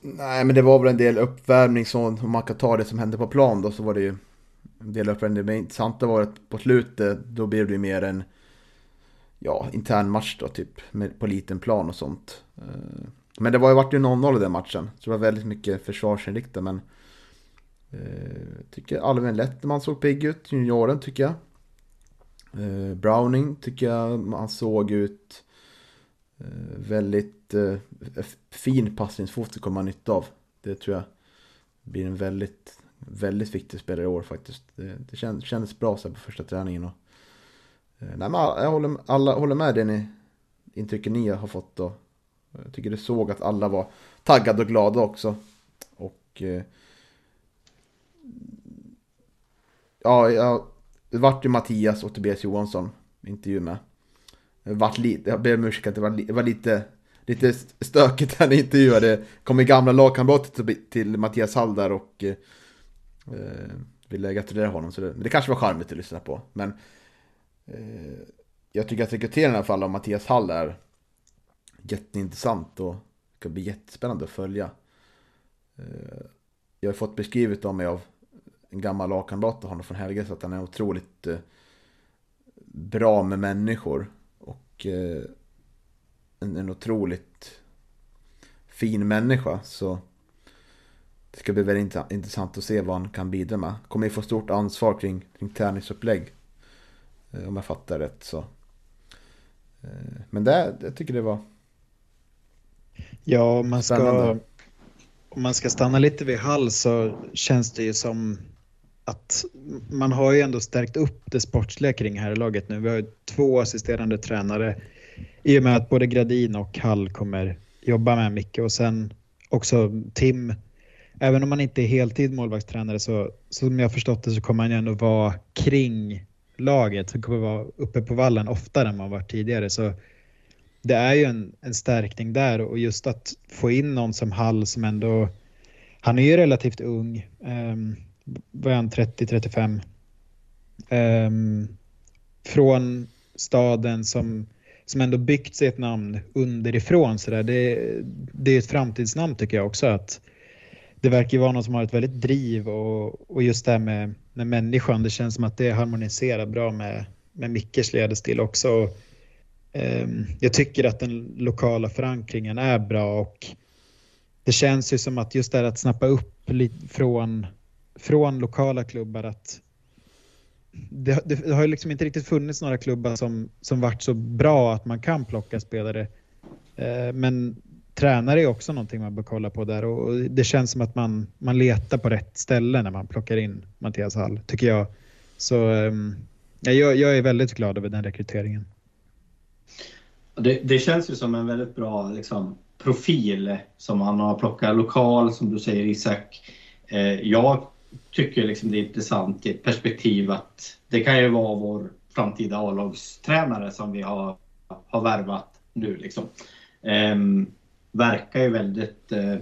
Nej, men det var väl en del uppvärmning så om man kan ta det som hände på plan då så var det ju en del uppvärmning. Det intressanta var att på slutet då blev det ju mer en ja, intern match då typ med, på liten plan och sånt. Eh, Men det var ju vart ju 0-0 i den matchen. Så det var väldigt mycket försvarsinriktat men eh, tycker Alvin Lettman såg pigg ut, junioren tycker jag. Eh, Browning tycker jag man såg ut eh, väldigt eh, fin passningsfot det kommer man nytta av. Det tror jag blir en väldigt, väldigt viktig spelare i år faktiskt. Det, det kändes bra så här på första träningen. Och, Eh, nej, men alla, jag håller, alla håller med det ni intrycket ni har fått då. Jag tycker det såg att alla var taggade och glada också. Och eh, ja, jag, det vart ju Mattias och Tobias Johansson intervju med. Vart lite, jag ber om ursäkt att det var, li- det var lite, lite stökigt när ni intervjuade. kom i gamla lagkamrater till, till Mattias Hall där och eh, eh ville gratulera honom. Så det, men det kanske var charmigt att lyssna på. Men eh, Eh, jag tycker att rekryteringen i alla fall av Mattias Hall är jätteintressant och det ska bli jättespännande att följa. Eh, jag har fått beskrivet av mig av en gammal lagkamrat till honom från Helge att han är otroligt eh, bra med människor och en, en otroligt fin människa. Så det ska bli väldigt intressant- intressant att se vad han kan bidra med. Kommer ju få stort ansvar kring, kring träningsupplägg eh, Om jag fattar rätt så. Eh, Men det, jag tycker det var Ja, om man ska, Spännande. om man ska stanna lite vid Hall så känns det ju som att man har ju ändå stärkt upp det sportsliga kring här laget nu. Vi har ju två assisterande tränare i och med att både Gradin och Hall kommer jobba med mycket och sen också Tim, även om man inte är heltid målvaktstränare så som jag förstått det så kommer han ju ändå vara kring laget. som kommer vara uppe på vallen oftare än man varit tidigare. Så det är ju en, en stärkning där och just att få in någon som Hall som ändå, han är ju relativt ung, um, vad är han, 30-35? Um, ehm, från staden som, som ändå byggt sig ett namn underifrån. Så där. Det, det är ett framtidsnamn tycker jag också. att det verkar ju vara någon som har ett väldigt driv och, och just det här med, med människan. Det känns som att det harmoniserar bra med, med Mickes ledarstil också. Och, um, jag tycker att den lokala förankringen är bra och det känns ju som att just det här att snappa upp från, från lokala klubbar att det, det, har ju liksom inte riktigt funnits några klubbar som, som varit så bra att man kan plocka spelare. Eh, men tränare är också någonting man bör kolla på där och det känns som att man, man letar på rätt ställe när man plockar in Mattias Hall, tycker jag. Så eh, jag, jag är väldigt glad över den rekryteringen. Det, det känns ju som en väldigt bra liksom, profil som han har plockat lokal, som du säger Isak. Eh, jag tycker liksom det är intressant i ett perspektiv att det kan ju vara vår framtida A-lagstränare som vi har, har värvat nu. Liksom. Um, verkar ju väldigt eh,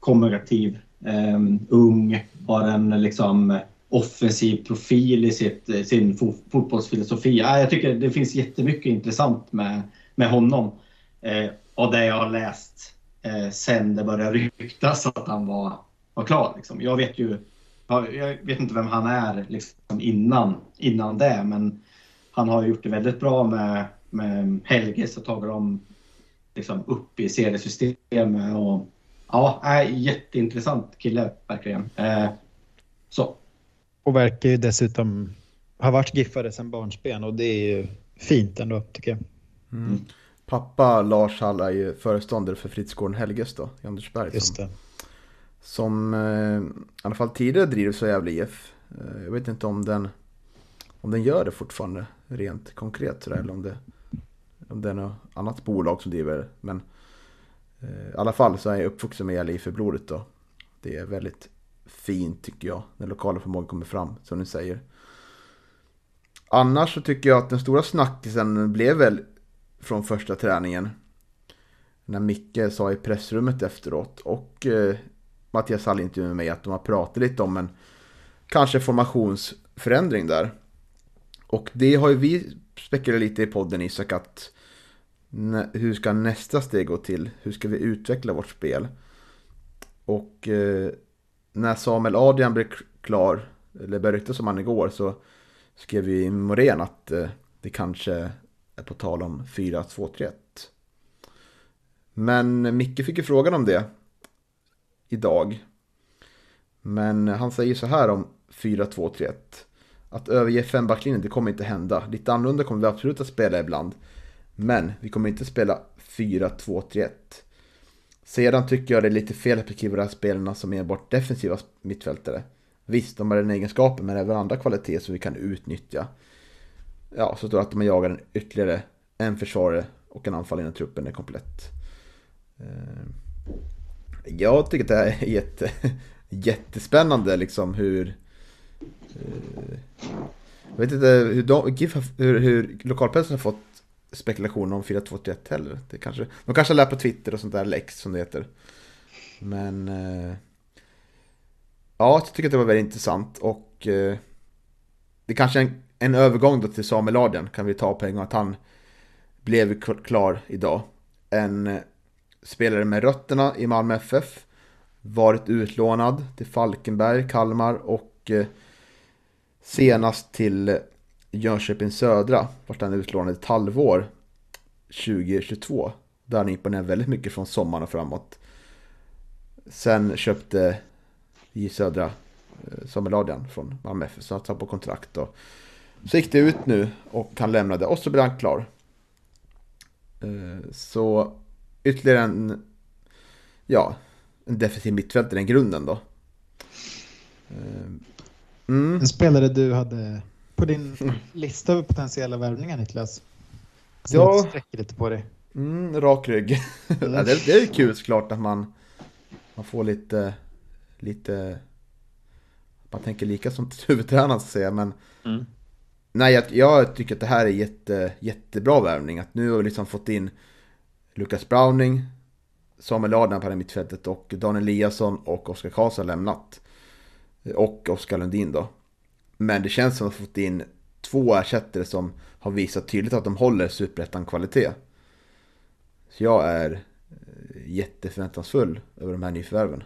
kommunikativ, eh, ung, har en liksom offensiv profil i sitt, eh, sin fo fotbollsfilosofi. Ja, jag tycker det finns jättemycket intressant med, med honom. Eh, och det jag har läst eh, sen det började ryktas att han var, var klar. Liksom. Jag vet ju jag vet inte vem han är liksom innan, innan det, men han har gjort det väldigt bra med, med Helge, så tagit dem liksom upp i seriesystemet. Och, ja, är jätteintressant kille verkligen. Eh, så. Och verkar ju dessutom ha varit giffare sedan barnsben och det är ju fint ändå tycker jag. Mm. Pappa Lars Hall är ju föreståndare för Fritzgården Helges då i Andersberg. Just det. Som eh, i alla fall tidigare drivs av Gävle IF. Eh, jag vet inte om den, om den gör det fortfarande rent konkret sådär, eller om det, det är något annat bolag som driver det. Men eh, i alla fall så är jag uppvuxen med LIF i blodet då. Det är väldigt fint tycker jag när lokala förmågor kommer fram, som ni säger. Annars så tycker jag att den stora snackisen blev väl från första träningen. När Micke sa i pressrummet efteråt och eh, Mattias Hall intervjuade med mig att de har pratat lite om en kanske formationsförändring där. Och det har ju vi spekulerat lite i podden Isak att hur ska nästa steg gå till? Hur ska vi utveckla vårt spel? Och eh, när Samuel Adrian blev klar, eller började ryktas om han igår, så skrev vi i Morén att eh, det kanske är på tal om 4-2-3-1. Men Micke fick ju frågan om det idag. Men han säger så här om 4-2-3-1. Att överge fembacklinjen, det kommer inte hända. Lite annorlunda kommer vi absolut att spela ibland. Men vi kommer inte spela 4-2-3-1. Sedan tycker jag det är lite fel att beskriva de här spelarna som enbart defensiva mittfältare. Visst, de har den egenskapen, men även andra kvaliteter som vi kan utnyttja. Ja, så står det att de jagar en ytterligare en försvarare och en anfall innan truppen är komplett. Eh, jag tycker att det här är jätte, jättespännande liksom hur... Eh, jag vet inte hur, de, hur, hur lokalpressen har fått spekulationer om 4-2-1 heller. Det kanske, de kanske har lärt på Twitter och sånt där, Lex som det heter. Men... Eh, ja, jag tycker att det var väldigt intressant och... Eh, det kanske är en, en övergång då till Samuel Adrian kan vi ta på en gång att han blev klar idag. En eh, spelare med rötterna i Malmö FF. Varit utlånad till Falkenberg, Kalmar och eh, senast till Jönköping Södra. Vart han utlånade ett halvår 2022. Där han imponerade väldigt mycket från sommaren och framåt. Sen köpte J Södra eh, Samuel Adrian från Malmö FF. Så han satt på kontrakt. Och så gick det ut nu och han lämnade och så blev han klar. Eh, så ytterligare en, ja, en defensiv mittfältare, den grunden då. Eh, mm. En spelare du hade på din lista över potentiella värvningar Niklas? Så ja. sträcker lite på dig. Mm, rak rygg. Mm. ja, det, det, är kul såklart att man man får lite, lite, man tänker lika som huvudtränaren ska säga, men Mm. nej, jag, jag tycker att det här är jätte, jättebra värvning. Att nu har vi liksom fått in Lucas Browning, Samuel Adnan på det mittfältet och Daniel Eliasson och Oskar Karlsson har lämnat. Och Oskar Lundin då. Men det känns som att vi har fått in två ersättare som har visat tydligt att de håller superettan-kvalitet. Så jag är eh, jätteförväntansfull över de här nyförvärven.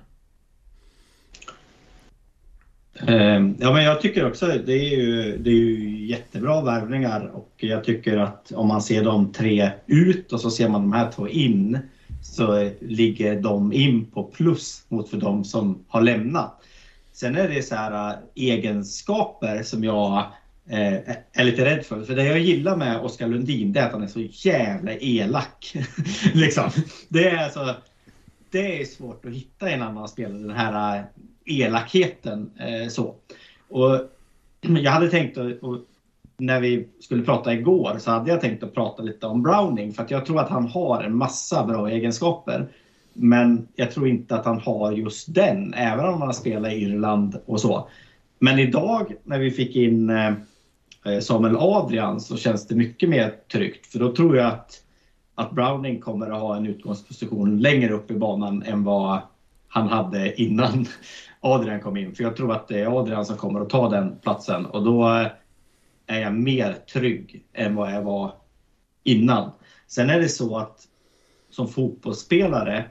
Ehm, ja, men jag tycker också det är ju, det är ju jättebra värvningar och jag tycker att om man ser de tre ut och så ser man de här två in så ligger de in på plus mot för de som har lämnat. Sen är det så här äh, egenskaper som jag eh, är lite rädd för. För det jag gillar med Oskar Lundin det är att han är så jävla elak. liksom. Det är alltså det är svårt att hitta i en annan spelare, den här äh, elakheten. Eh, så. Och jag hade tänkt att, och när vi skulle prata igår så hade jag tänkt att prata lite om Browning för att jag tror att han har en massa bra egenskaper. Men jag tror inte att han har just den, även om han har spelat i Irland och så. Men idag när vi fick in eh, eh, Samuel Adrian så känns det mycket mer tryggt för då tror jag att, att Browning kommer att ha en utgångsposition längre upp i banan än vad han hade innan Adrian kom in. För jag tror att det är Adrian som kommer att ta den platsen och då eh, är jag mer trygg än vad jag var innan. Sen är det så att som fotbollsspelare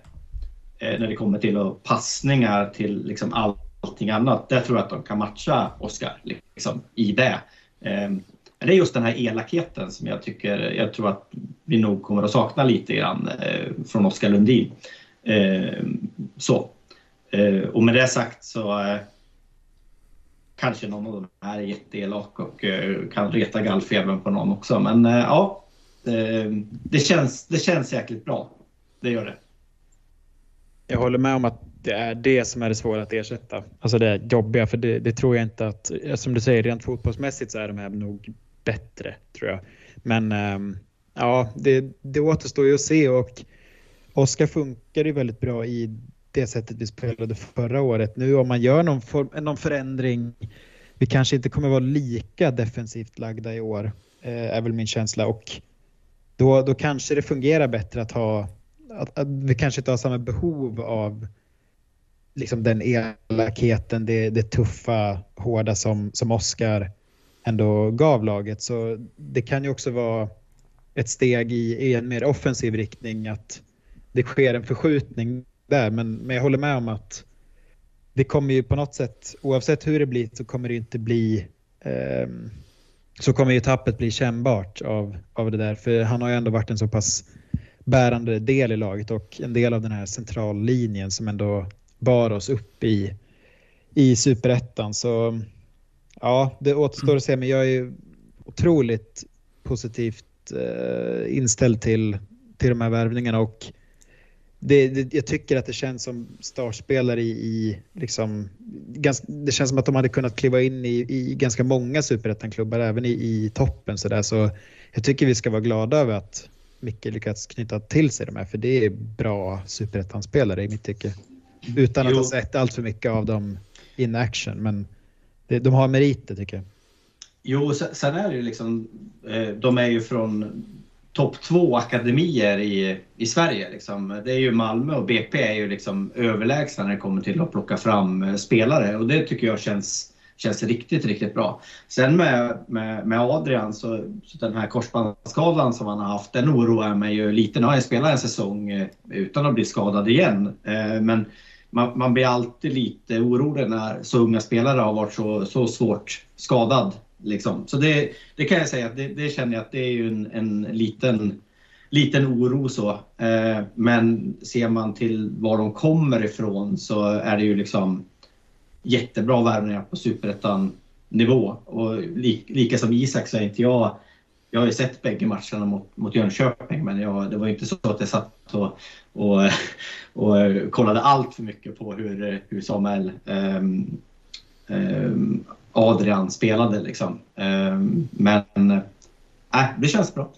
Eh, när det kommer till passningar till liksom allting annat. Där tror jag att de kan matcha Oskar liksom, i det. Ehm, det är just den här elakheten som jag tycker, jag tror att vi nog kommer att sakna lite grann eh, från Oskar Lundin. Ehm, så. Ehm, och med det sagt så eh, kanske någon av dem här är jätteelak och kan reta gallfebern på någon också. Men ja, det, känns, det känns jäkligt bra. Det gör det. Jag håller med om att det är det som är det svåra att ersätta. Alltså det jobbiga, för det, det tror jag inte att, som du säger, rent fotbollsmässigt så är de här nog bättre, tror jag. Men ehm, ja, det, det återstår ju att se och Oskar funkar ju väldigt bra i det sättet vi spelade förra året. Nu om man gör någon, form, någon förändring, vi kanske inte kommer vara lika defensivt lagda i år, eh, är väl min känsla. Och då, då kanske det fungerar bättre att ha, att, att vi kanske inte har samma behov av liksom den elakheten, det, det tuffa, hårda som, som Oskar ändå gav laget. Så det kan ju också vara ett steg i, i en mer offensiv riktning att det sker en förskjutning där. Men, men jag håller med om att det kommer ju på något sätt, oavsett hur det blir så kommer det inte bli eh, så kommer ju tappet bli kännbart av, av det där. För han har ju ändå varit en så pass bärande del i laget och en del av den här centrallinjen som ändå bar oss upp i, i superettan. Så ja, det återstår att se, men jag är otroligt positivt eh, inställd till, till de här värvningarna och det, det, jag tycker att det känns som startspelare i, i liksom, ganska, det känns som att de hade kunnat kliva in i, i ganska många superettan klubbar, även i, i toppen. Så, där. så jag tycker vi ska vara glada över att Micke lyckats knyta till sig de här, för det är bra superettanspelare i mitt tycke. Utan att Jo. ha sett allt för mycket av dem in action, men det, de har meriter tycker jag. Jo, sen sen är det ju liksom, eh, de är ju från topp två akademier i, i Sverige. Liksom. Det är ju Malmö och BP är ju liksom överlägsna när det kommer till att plocka fram eh, spelare och det tycker jag känns, känns riktigt, riktigt bra. Sen med, med, med Adrian så, så den här korsbandsskadan som han har haft, den oroar mig ju lite. Nu har jag spelat en säsong eh, utan att bli skadad igen, eh, men man, man blir alltid lite orolig när så unga spelare har varit så, så svårt skadad. Liksom. Så det, det kan jag säga det, det känner jag att det är ju en, en liten, liten oro så. Eh, men ser man till var de kommer ifrån så är det ju liksom jättebra värvningar på superettan nivå. Och li, lika som Isak så är inte jag jag har ju sett bägge matcherna mot, mot Jönköping men jag, det var ju inte så att jag satt och, och, och kollade allt för mycket på hur, hur Samuel um, um, Adrian spelade liksom. Um, men äh, det känns bra.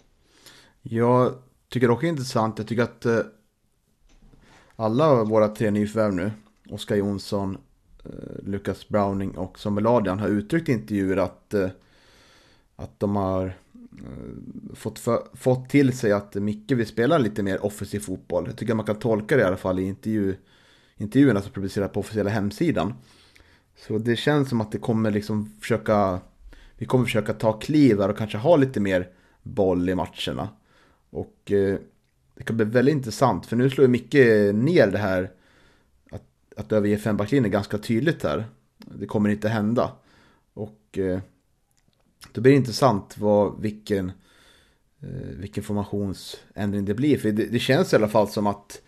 Jag tycker också det är intressant. Jag tycker att, eh, alla våra tre nyförvärv nu, Oskar Jonsson, Eh, Lucas Lukas Browning och Samuel Adrian har uttryckt i intervjuer att, eh, att de har eh, fått, för, fått till sig att Micke vill spela lite mer offensiv fotboll. Jag tycker man kan tolka det i alla fall i intervju, intervjuerna som publiceras på officiella hemsidan. Så det känns som att det kommer liksom försöka, vi kommer försöka ta kliv och kanske ha lite mer boll i matcherna. Och eh, det kan bli väldigt intressant för nu slår ju Micke ner det här att, överge fembacklinjen ganska tydligt här. Det kommer inte hända. Och eh, det blir intressant vad, vilken, eh, vilken formationsändring det blir. För det, det, känns i alla fall som att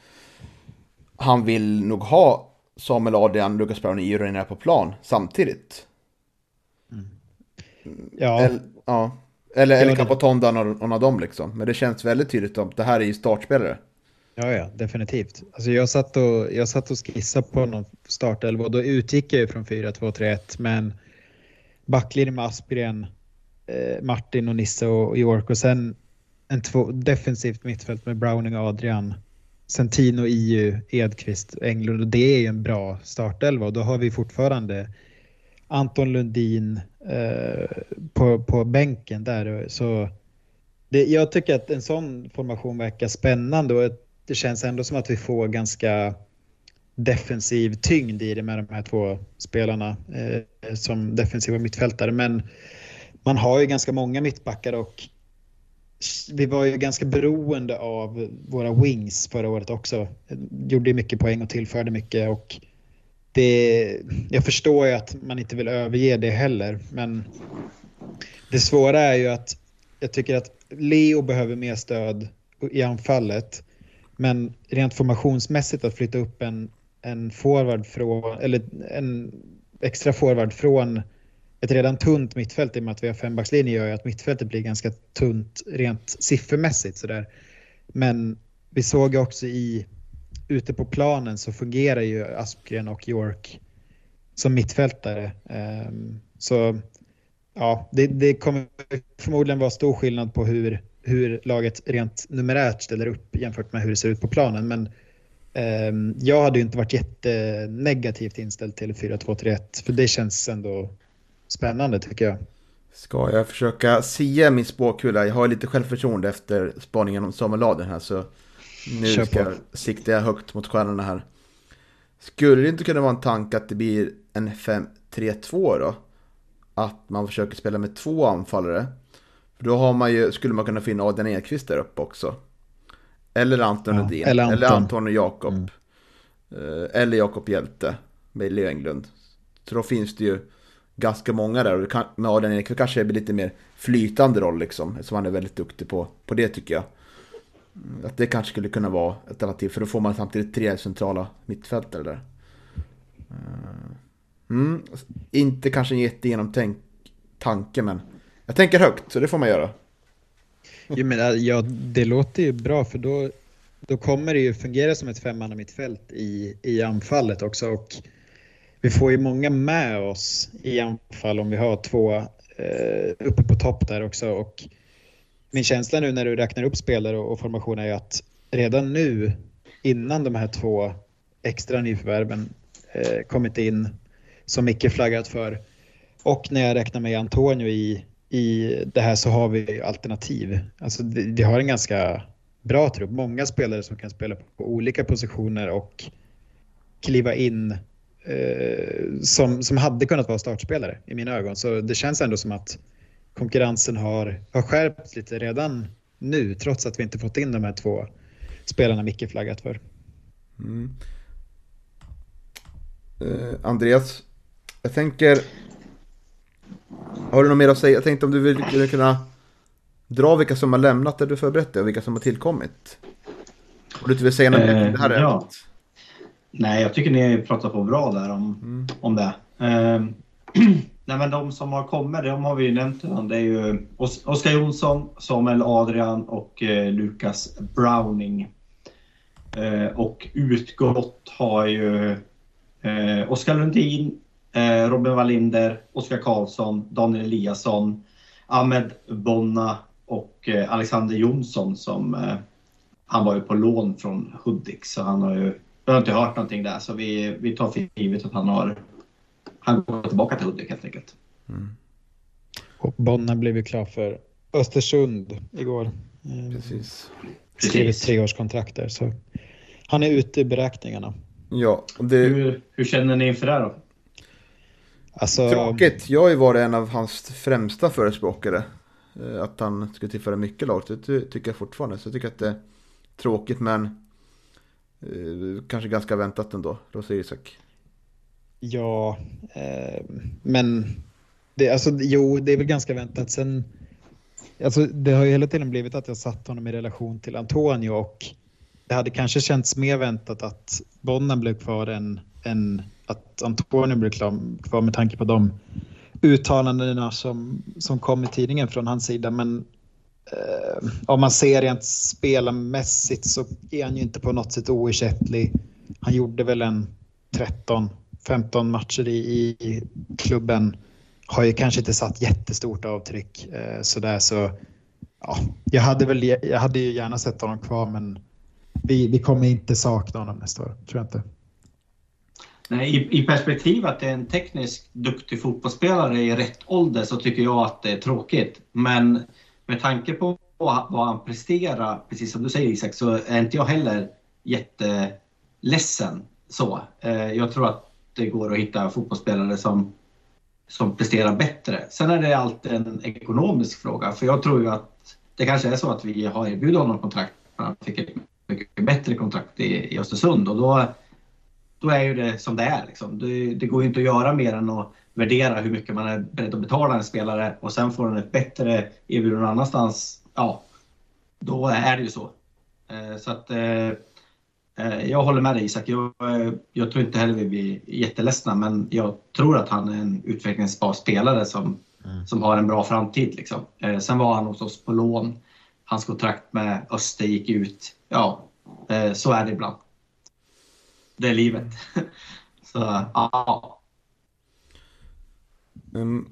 han vill nog ha Samuel Adrian, Lukas Brown och Iron på plan samtidigt. Mm. Ja. Eller, ja. Eller, eller Capotonda, någon av dem liksom. Men det känns väldigt tydligt att det här är ju startspelare. Ja, ja, definitivt. Alltså jag, satt och, jag satt och skissade på någon startelva och då utgick jag från 4-2-3-1 men backlinjen med Aspgren, eh, Martin och Nisse och York och sen en två, defensivt mittfält med Browning och Adrian. Sen Tino, Iu, Edqvist, Englund och det är ju en bra startelva och då har vi fortfarande Anton Lundin eh, på, på bänken där. Så det, jag tycker att en sån formation verkar spännande och det känns ändå som att vi får ganska defensiv tyngd i det med de här två spelarna eh, som defensiva mittfältare. Men man har ju ganska många mittbackar och vi var ju ganska beroende av våra wings förra året också. Gjorde mycket poäng och tillförde mycket och det, jag förstår ju att man inte vill överge det heller, men det svåra är ju att jag tycker att Leo behöver mer stöd i anfallet, men rent formationsmässigt att flytta upp en, en forward från, eller en extra forward från ett redan tunt mittfält i och med att vi har fembackslinje gör ju att mittfältet blir ganska tunt rent siffermässigt sådär. Men vi såg också i ute på planen så fungerar ju Aspgren och York som mittfältare. Ehm, så ja, det, det kommer förmodligen vara stor skillnad på hur, hur laget rent numerärt ställer upp jämfört med hur det ser ut på planen. Men um, jag hade ju inte varit jättenegativt inställd till 4-2-3-1 för det känns ändå spännande tycker jag. Ska jag försöka sia min spåkula? Jag har lite självförtroende efter spaningen om Samuel Laden här så nu ska jag sikta högt mot stjärnorna här. Skulle det inte kunna vara en tanke att det blir en 5-3-2 då? Att man försöker spela med två anfallare. För då har man ju, skulle man kunna finna Adrian Ekqvist där uppe också. Eller Anton ja, Rudin. Eller Anton, eller Anton och Jakob. Mm. Eh, eller Jakob Hjälte med Leo Englund. Så då finns det ju ganska många där. Och med Adrian Ekqvist kanske det blir lite mer flytande roll liksom. Eftersom han är väldigt duktig på, på det tycker jag. Att det kanske skulle kunna vara ett alternativ för då får man samtidigt tre centrala mittfältare där. Eh, mm, inte kanske en jättegenomtänkt tanke men jag tänker högt så det får man göra. Jo, men, äh, ja, det låter ju bra för då, då kommer det ju fungera som ett femmanna mittfält i, i anfallet också och vi får ju många med oss i anfall om vi har två eh, uppe på topp där också och min känsla nu när du räknar upp spelare och, formationer är att redan nu, innan de här två extra nyförvärven eh, kommit in, som Micke flaggat för, och när jag räknar med Antonio i, i det här så har vi alternativ. Alltså vi har en ganska bra trupp, många spelare som kan spela på olika positioner och kliva in eh, som, som hade kunnat vara startspelare i mina ögon. Så det känns ändå som att konkurrensen har, har skärpts lite redan nu trots att vi inte fått in de här två spelarna Micke flaggat för. Mm. Eh, Andreas, jag tänker... Har du något mer att säga? Jag tänkte om du vill kunna dra vilka som har lämnat det du förberett och vilka som har tillkommit. Om du inte vill säga något eh, det här är ja. Nej, jag tycker ni pratar på bra där om, mm. om det. Eh, Nej, men de som har kommit, de har vi ju nämnt redan. Det är ju Oskar Jonsson, Samuel Adrian och eh, Lukas Browning. Eh, och utgått har ju eh, Oskar Lundin, eh, Robin Wallinder, Oskar Karlsson, Daniel Eliasson, Ahmed Bonna och Alexander Jonsson som han var ju på lån från Hudik så han har ju vi har inte hört någonting där så vi, vi tar för givet att han har han går tillbaka till Hudik helt enkelt. Mm. Och Bonnen blev ju klar för Östersund igår. Eh, Precis. Skrivit Precis. treårskontrakt där. Så han är ute i beräkningarna. Ja, det, Hur, hur känner ni inför det här då? Alltså, Tråkigt. Jag har ju varit en av hans främsta förespråkare. Eh, Att han skulle tillföra mycket lag. Det ty- tycker jag fortfarande. Så jag tycker att det är tråkigt men eh, kanske ganska väntat ändå. Då säger Isak. Ja, eh, men det, alltså, jo, det är väl ganska väntat. Sen, alltså, det har ju hela tiden blivit att jag satt honom i relation till Antonio och det hade kanske känts mer väntat att Bonnen blev kvar än, än att Antonio blir klar, kvar med tanke på de uttalandena som, som kom i tidningen från hans sida. Men eh, om man ser rent spelarmässigt så är han ju inte på något sätt oersättlig. Han gjorde väl en 13 15 matcher i, i klubben har ju kanske inte satt jättestort avtryck eh, sådär så ja, jag hade väl jag hade ju gärna sett honom kvar men vi, vi kommer inte sakna honom nästa år, tror jag inte. Nej, i, I perspektiv att det är en tekniskt duktig fotbollsspelare i rätt ålder så tycker jag att det är tråkigt. Men med tanke på vad han presterar, precis som du säger Isak, så är inte jag heller jätteledsen. Så. Eh, Jag tror att det går att hitta fotbollsspelare som, som presterar bättre. Sen är det alltid en ekonomisk fråga, för jag tror ju att det kanske är så att vi har erbjudit honom kontrakt, men han fick ett mycket bättre kontrakt i, i Östersund och då då är ju det som det är. Liksom. Det, det går inte att göra mer än att värdera hur mycket man är beredd att betala en spelare och sen får den ett bättre erbjudande någon annanstans. Ja, då är det ju så. Eh, Så att eh, eh, jag håller med dig Isak. Jag, jag tror inte heller vi blir jätteledsna men jag tror att han är en utvecklingsbar spelare som, som har en bra framtid. Liksom. Sen var han hos oss på lån. Hans kontrakt med Öster gick ut. Ja, så är det ibland det livet. Så ja,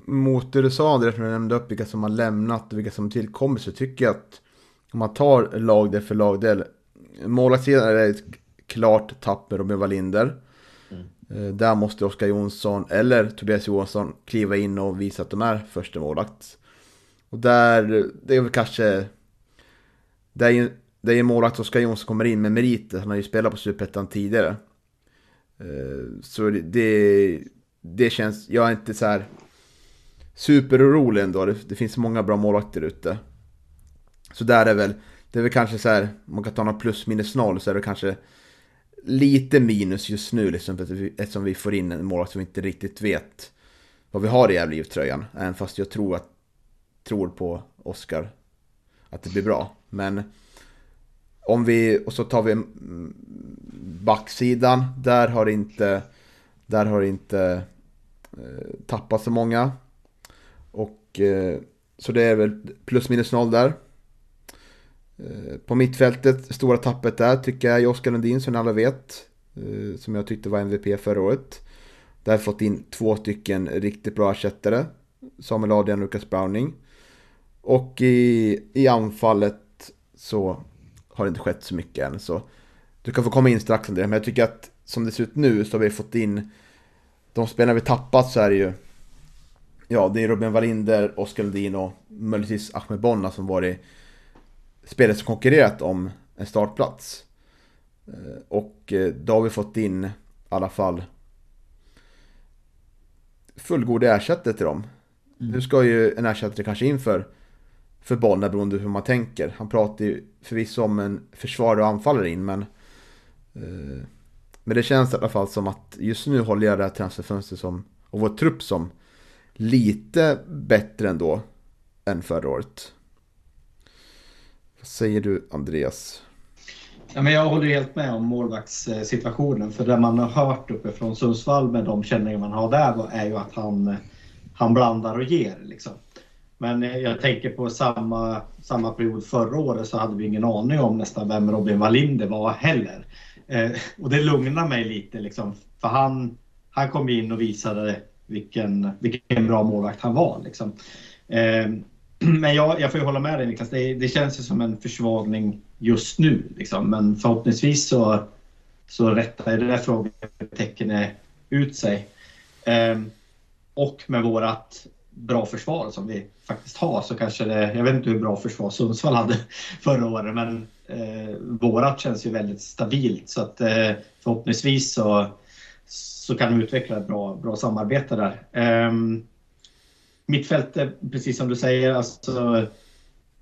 Mot det du sa Andreas, när du nämnde upp vilka som har lämnat och vilka som tillkommit så tycker jag att om man tar lagdel för lagdel. Målvaktssidan är ett klart tapp med Robin Wallinder. Eh, Där måste Oskar Jonsson eller Tobias Johansson kliva in och visa att de är första målvakt. Och där, det är väl kanske... Det är ju det är ju målvakt Oskar Jonsson kommer in med meriter. Han har ju spelat på Superettan tidigare. Eh, så det, det, känns, jag är inte så här superorolig ändå. Det, det finns många bra målvakter ute. Så där är väl, det är väl kanske så här, om man kan ta något plus minus noll så är det kanske lite minus just nu liksom, eftersom vi får in en målvakt som vi inte riktigt vet vad vi har i Gävle-tröjan. Även fast jag tror, att, tror på Oskar att det blir bra. Men om vi, och så tar vi backsidan, där har inte, där har inte eh, tappat så många. Och eh, så det är väl plus minus noll där. Eh, På mittfältet, stora tappet där tycker jag är Oskar Lundin som ni alla vet. eh, Som jag tyckte var MVP förra året. Där har jag fått in två stycken riktigt bra ersättare. Samuel Adrian och Lucas Browning. Och i, i anfallet så har det inte skett så mycket än. Så du kan få komma in strax André. Men jag tycker att som det ser ut nu så har vi fått in de spelarna vi tappat så är det ju Ja, det är Robin Wallinder, Oskar Lundin och möjligtvis Ahmed Bonna som varit spelare som konkurrerat om en startplats. Eh, Och eh, då har vi fått in i alla fall fullgoda ersättare till dem. Nu ska ju en ersättare kanske in för, för Bollnäs beroende på hur man tänker. Han pratar ju förvisso om en försvarare och anfallare in men eh, Men det känns i alla fall som att just nu håller jag det här transferfönstret som och vår trupp som lite bättre ändå än förra året. Vad säger du Andreas? Ja, men jag håller helt med om målvaktssituationen. För det man har hört uppifrån Sundsvall med de känningar man har där är ju att han, han blandar och ger. Liksom. Men jag tänker på samma, samma period förra året så hade vi ingen aning om nästan vem Robin Wallinder var heller. Eh, och det lugnar mig lite liksom. För han, han kom in och visade vilken, vilken bra målvakt han var. Liksom. Eh, men jag, jag får ju hålla med dig Niklas. Det, det känns ju som en försvagning just nu. Liksom. Men förhoppningsvis så, så rättar det där frågetecknet ut sig. Eh, och med vårat bra försvar som vi faktiskt har så kanske det, jag vet inte hur bra försvar Sundsvall hade förra året men eh, vårat känns ju väldigt stabilt så att eh, förhoppningsvis så, så kan vi utveckla ett bra, bra samarbete där. Ehm, eh, mittfältet, precis som du säger, alltså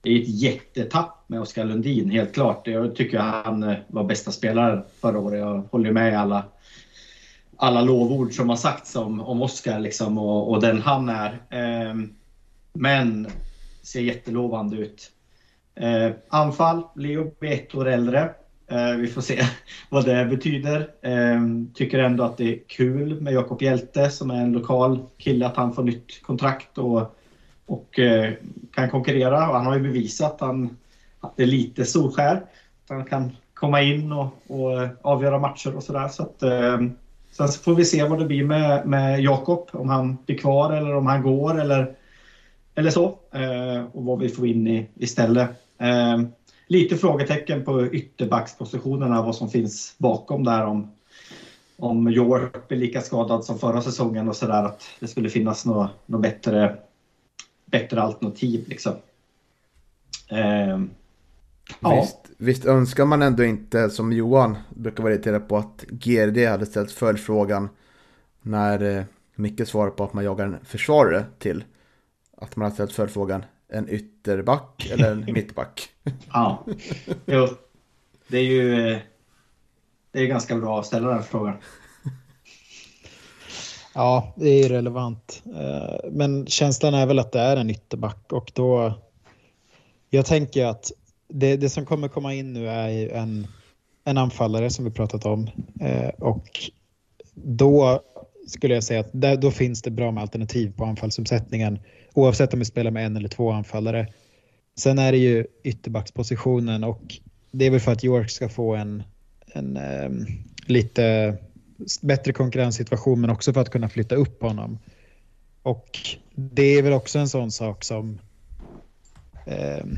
det är ett jättetapp med Oskar Lundin, helt klart. Jag tycker han eh, var bästa spelaren förra året. Jag håller med i alla, alla lovord som har sagts om, om Oskar liksom, och, och den han är. Eh, men ser jättelovande ut. Eh, anfall, Leo blir ett år äldre. Eh, vi får se vad det betyder. Eh, tycker ändå att det är kul med Jakob Hjälte som är en lokal kille, att han får nytt kontrakt och, och eh, kan konkurrera. Och han har ju bevisat att, han, att det är lite solskär. Att han kan komma in och, och eh, avgöra matcher och sådär. Så att, ehm, sen får vi se vad det blir med, med Jakob. Om han blir kvar eller om han går eller, eller så. Eh, och vad vi får in i, istället. Eh, lite frågetecken på ytterbackspositionerna, vad som finns bakom där om, om York blir lika skadad som förra säsongen och sådär att det skulle finnas något, något bättre, bättre alternativ liksom. Eh, ja. Visst, visst önskar man ändå inte, som Johan brukar vara irriterad på, att GRD hade ställt följdfrågan när eh, Micke svarade på att man jagar en försvarare till. Att man hade ställt följdfrågan, en ytterback eller en mittback? Ja, jo. Det är ju eh, det är ganska bra att ställa den frågan. Ja, det är relevant. Eh, Men känslan är väl att det är en ytterback och då... Jag tänker att det, det som kommer komma in nu är ju en, en anfallare som vi pratat om Eh, och då skulle jag säga att där, då finns det bra med alternativ på anfallsuppsättningen oavsett om vi spelar med en eller två anfallare. Sen är det ju ytterbackspositionen och det är väl för att York ska få en, en ehm, lite bättre konkurrenssituation men också för att kunna flytta upp honom. Och det är väl också en sån sak som Ehm,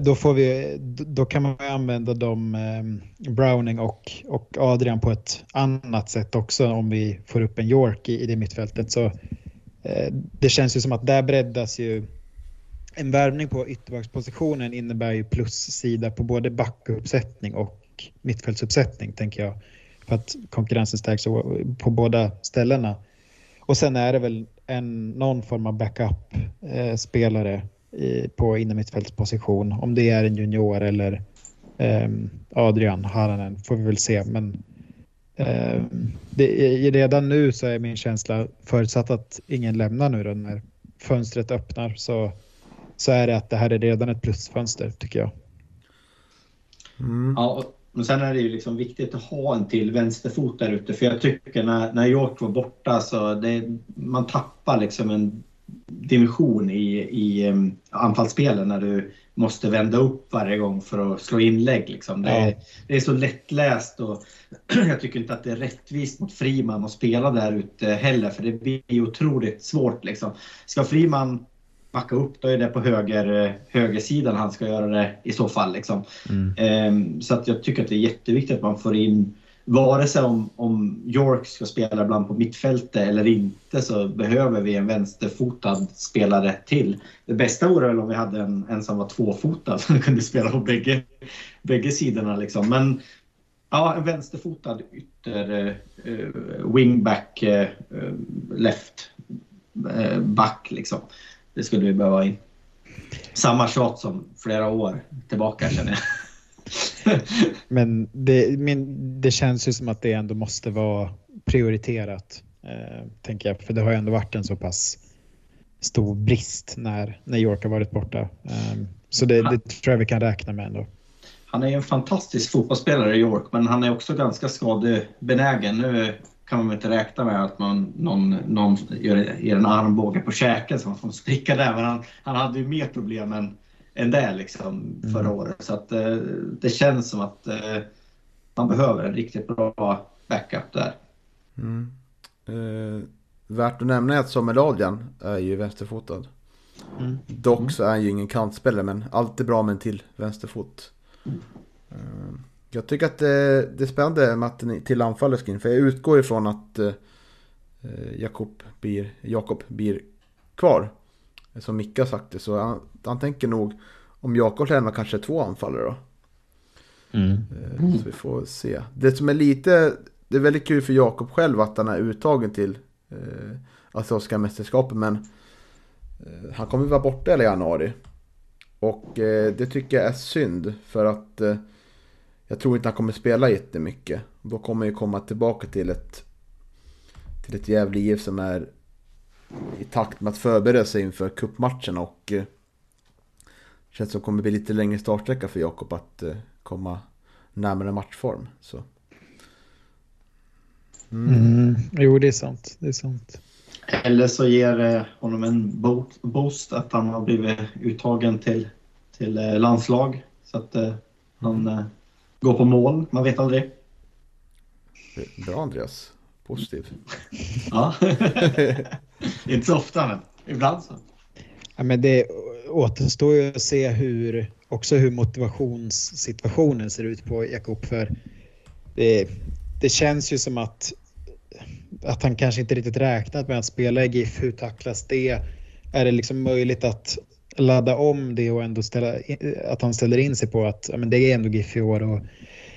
då, får vi, då kan man använda dem, eh, Browning och, och Adrian på ett annat sätt också om vi får upp en York i, i det mittfältet. Så eh, det känns ju som att där breddas ju en värvning på ytterbackspositionen innebär ju plussida på både backuppsättning och mittfältsuppsättning tänker jag. För att konkurrensen stärks på båda ställena. Och sen är det väl en, någon form av backup-spelare eh, i, på innermittfältsposition. Om det är en junior eller ehm, Adrian Haranen får vi väl se. Men ehm, det, redan nu så är min känsla, förutsatt att ingen lämnar nu då när fönstret öppnar, så, så är det att det här är redan ett plusfönster tycker jag. Mm. Ja, och- men sen är det ju liksom viktigt att ha en till vänsterfot där ute. För jag tycker när, när York var borta så det, man tappar liksom en dimension i, i um, anfallsspelen när du måste vända upp varje gång för att slå inlägg. Liksom. Det, är, det är så lättläst och jag tycker inte att det är rättvist mot Friman att spela där ute heller för det blir otroligt svårt. Liksom. Ska Friman backa upp då är det på höger, eh, högersidan han ska göra det i så fall. Liksom. Ehm, Så att jag tycker att det är jätteviktigt att man får in, vare sig om, om York ska spela ibland på mittfältet eller inte så behöver vi en vänsterfotad spelare till. Det bästa vore väl om vi hade en, en som var tvåfotad som kunde spela på bägge, bägge sidorna. Liksom. Men ja, en vänsterfotad ytter uh, wingback, uh, left uh, back liksom. Det skulle vi behöva in. Samma tjat som flera år tillbaka känner jag. Men det, min, det känns ju som att det ändå måste vara prioriterat, eh, tänker jag. För det har ju ändå varit en så pass stor brist när, när York har varit borta. Eh, så det, det tror jag vi kan räkna med ändå. Han är ju en fantastisk fotbollsspelare i York, men han är också ganska skadebenägen. Nu kan man väl inte räkna med att man, någon, någon gör, ger en armbåge på käken så man får spricka där. Men han, han hade ju mer problem än, än det liksom förra året. Så att, eh, det känns som att eh, man behöver en riktigt bra backup där. Mm. Eh, värt att nämna är att Samuel Adrian är ju vänsterfotad. Mm. Dock så är han ju ingen kantspelare men alltid bra med en till vänsterfot. Eh, Jag tycker att det, det är spännande med att ni till anfallet ska in. För jag utgår ifrån att eh, Jakob, blir, Jakob blir kvar. Som Micke har sagt det. Så han, han tänker nog om Jakob lämnar kanske två anfallare då. Mm. Eh, Så vi får se. Det som är lite, det är väldigt kul för Jakob själv att han är uttagen till eh, Asiatiska mästerskapet. Men eh, han kommer vara borta hela januari. Och eh, det tycker jag är synd för att eh, jag tror inte han kommer spela jättemycket. Då kommer han ju komma tillbaka till ett till ett Gävle IF som är i takt med att förbereda sig inför cupmatchen och eh, känns som det kommer bli lite längre startsträcka för Jakob att eh, komma närmare matchform. Så. Mm. Jo, det är sant. Det är sant. Eller så ger det honom en bo- boost att han har blivit uttagen till, till eh, landslag. Så att eh, han eh, går på mål. Man vet aldrig. Bra Andreas, positiv. Ja. Inte så ofta, men ibland så. Ja, men det återstår ju att se hur, också hur motivationssituationen ser ut på Jakob. För det, det känns ju som att, att han kanske inte riktigt räknat med att spela i GIF. Hur tacklas det? Är det liksom möjligt att ladda om det och ändå ställa, att han ställer in sig på att ja, men det är ändå GIF i år och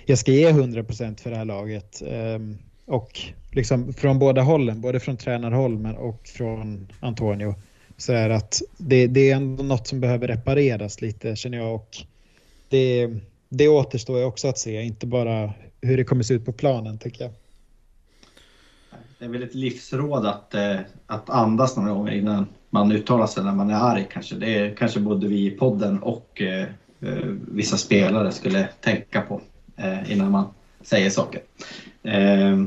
jag ska ge 100% för det här laget. Um, och liksom från båda hållen, både från tränarhåll men och från Antonio så är att det, det är ändå något som behöver repareras lite känner jag och det, det återstår ju också att se, inte bara hur det kommer se ut på planen tycker jag. Det är väl ett livsråd att, eh, att andas några gånger innan man uttalar sig när man är arg kanske. Det är kanske både vi i podden och eh, eh vissa spelare skulle tänka på eh, innan man säger saker. Eh,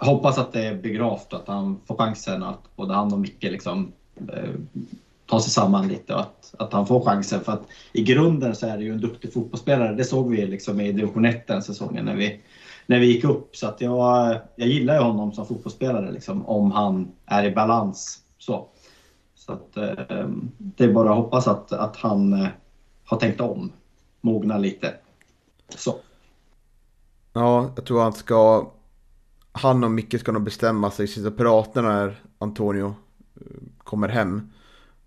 jag hoppas att det är begravt och att han får chansen att både han och Micke liksom eh, ta sig samman lite och att, att han får chansen. För att i grunden så är det ju en duktig fotbollsspelare. Det såg vi liksom i division 1 den säsongen när vi, när vi gick upp. Så att jag, jag gillar ju honom som fotbollsspelare liksom, om han är i balans. Så, så att, eh, det är bara att hoppas att, att han eh, har tänkt om, mogna lite. Så. Ja, jag tror han ska... Han och Micke ska nog bestämma sig, sitta och prata när Antonio eh, kommer hem.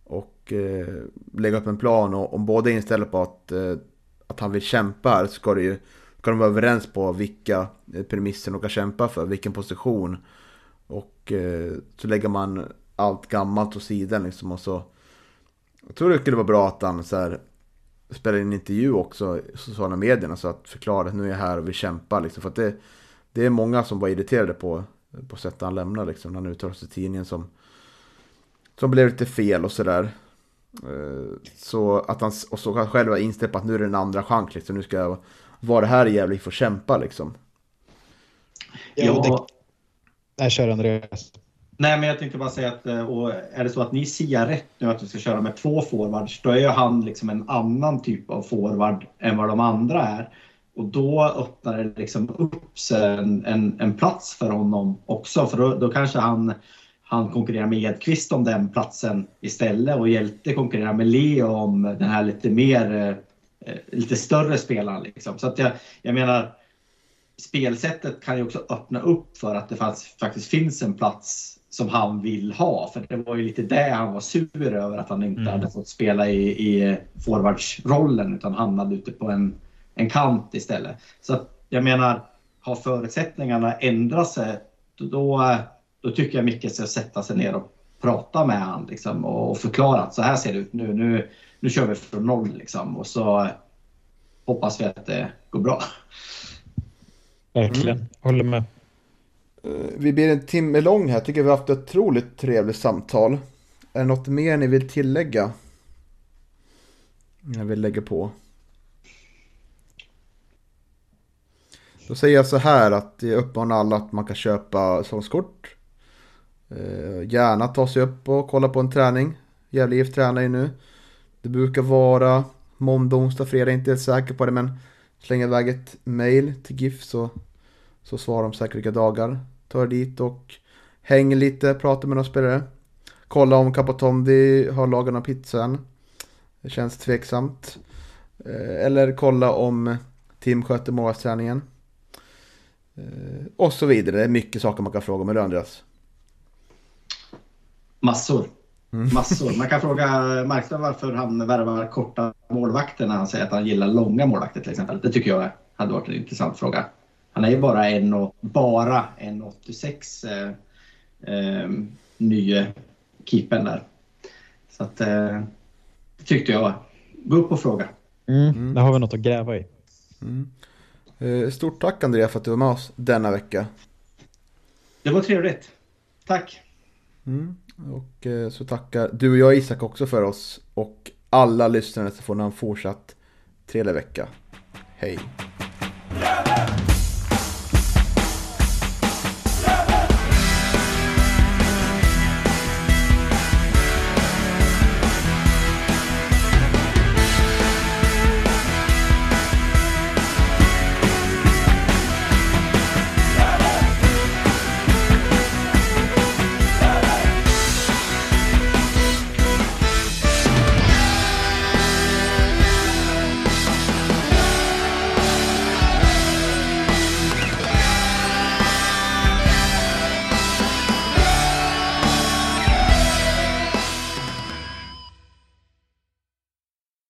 Och eh, lägga upp en plan och om båda är inställda på att, eh, att han vill kämpa här så ska, det ju, ska de vara överens på vilka eh, premisser de kan kämpa för, vilken position. Och eh, så lägger man allt gammalt åt sidan liksom och så... Jag tror det skulle vara bra att han så här, spelar in en intervju också i sociala medierna så att förklara att nu är jag här och vill kämpa liksom. För att det, det är många som var irriterade på, på sättet han lämnar liksom. När han uttalade sig i tidningen som, som blev lite fel och sådär. Eh, Så att han, och så han själv var inställd på att nu är det en andra chans liksom. Nu ska jag vara här i Gävle och kämpa liksom. Ja, och det- Nej, kör Andreas. Nej, men jag tänkte bara säga att eh, och är det så att ni ser rätt nu att vi ska köra med två forwards, då är ju han liksom en annan typ av forward än vad de andra är. Och då öppnar det liksom upp sig en, en, en plats för honom också, för då, då kanske han, han konkurrerar med Edqvist om den platsen istället och Hjälte konkurrerar med Leo om den här lite mer, eh, eh, lite större spelaren. Liksom. Så att jag, jag menar, spelsättet kan ju också öppna upp för att det faktiskt finns en plats som han vill ha. För det var ju lite det han var sur över att han inte Mm. hade fått spela i, i forwardsrollen utan hamnade ute på en, en kant istället. Så jag menar, har förutsättningarna ändrat sig då, då tycker jag Micke ska sätta sig ner och prata med han liksom, och, och förklara att så här ser det ut nu. Nu, nu kör vi från noll liksom, och så hoppas vi att det går bra. Verkligen. Håller med. Eh, vi blir en timme lång här. Tycker vi har haft ett otroligt trevligt samtal. Är det något mer ni vill tillägga? Jag vill lägga på. Då säger jag så här att jag uppmanar alla att man kan köpa säsongskort. Eh, gärna ta sig upp och kolla på en träning. Gävle IF tränar ju nu. Det brukar vara måndag, onsdag, fredag. Inte helt säker på det men släng iväg ett mail till GIF så, så svarar de säkert vilka dagar. Ta er dit och häng lite, prata med några spelare. Kolla om Capotondi har lagat någon pizza än. Det känns tveksamt. Eh, Eller kolla om Tim sköter målvaktsträningen. Eh, och så vidare. Det är mycket saker man kan fråga med Andreas. Massor. Massor. Man kan fråga Markström varför han värvar korta målvakter när han säger att han gillar långa målvakter till exempel. Det tycker jag hade varit en intressant fråga. Han är ju bara en och, bara 1,86 eh, eh, nye keepern där. Så att eh, det tyckte jag. Gå upp och fråga. Mm, Där har vi något att gräva i. Eh, stort tack Andreas för att du var med oss denna vecka. Det var trevligt. Tack. Mm. Och eh, så tackar du och jag Isak också för oss. Och alla lyssnare så får ni en fortsatt trevlig vecka. Hej!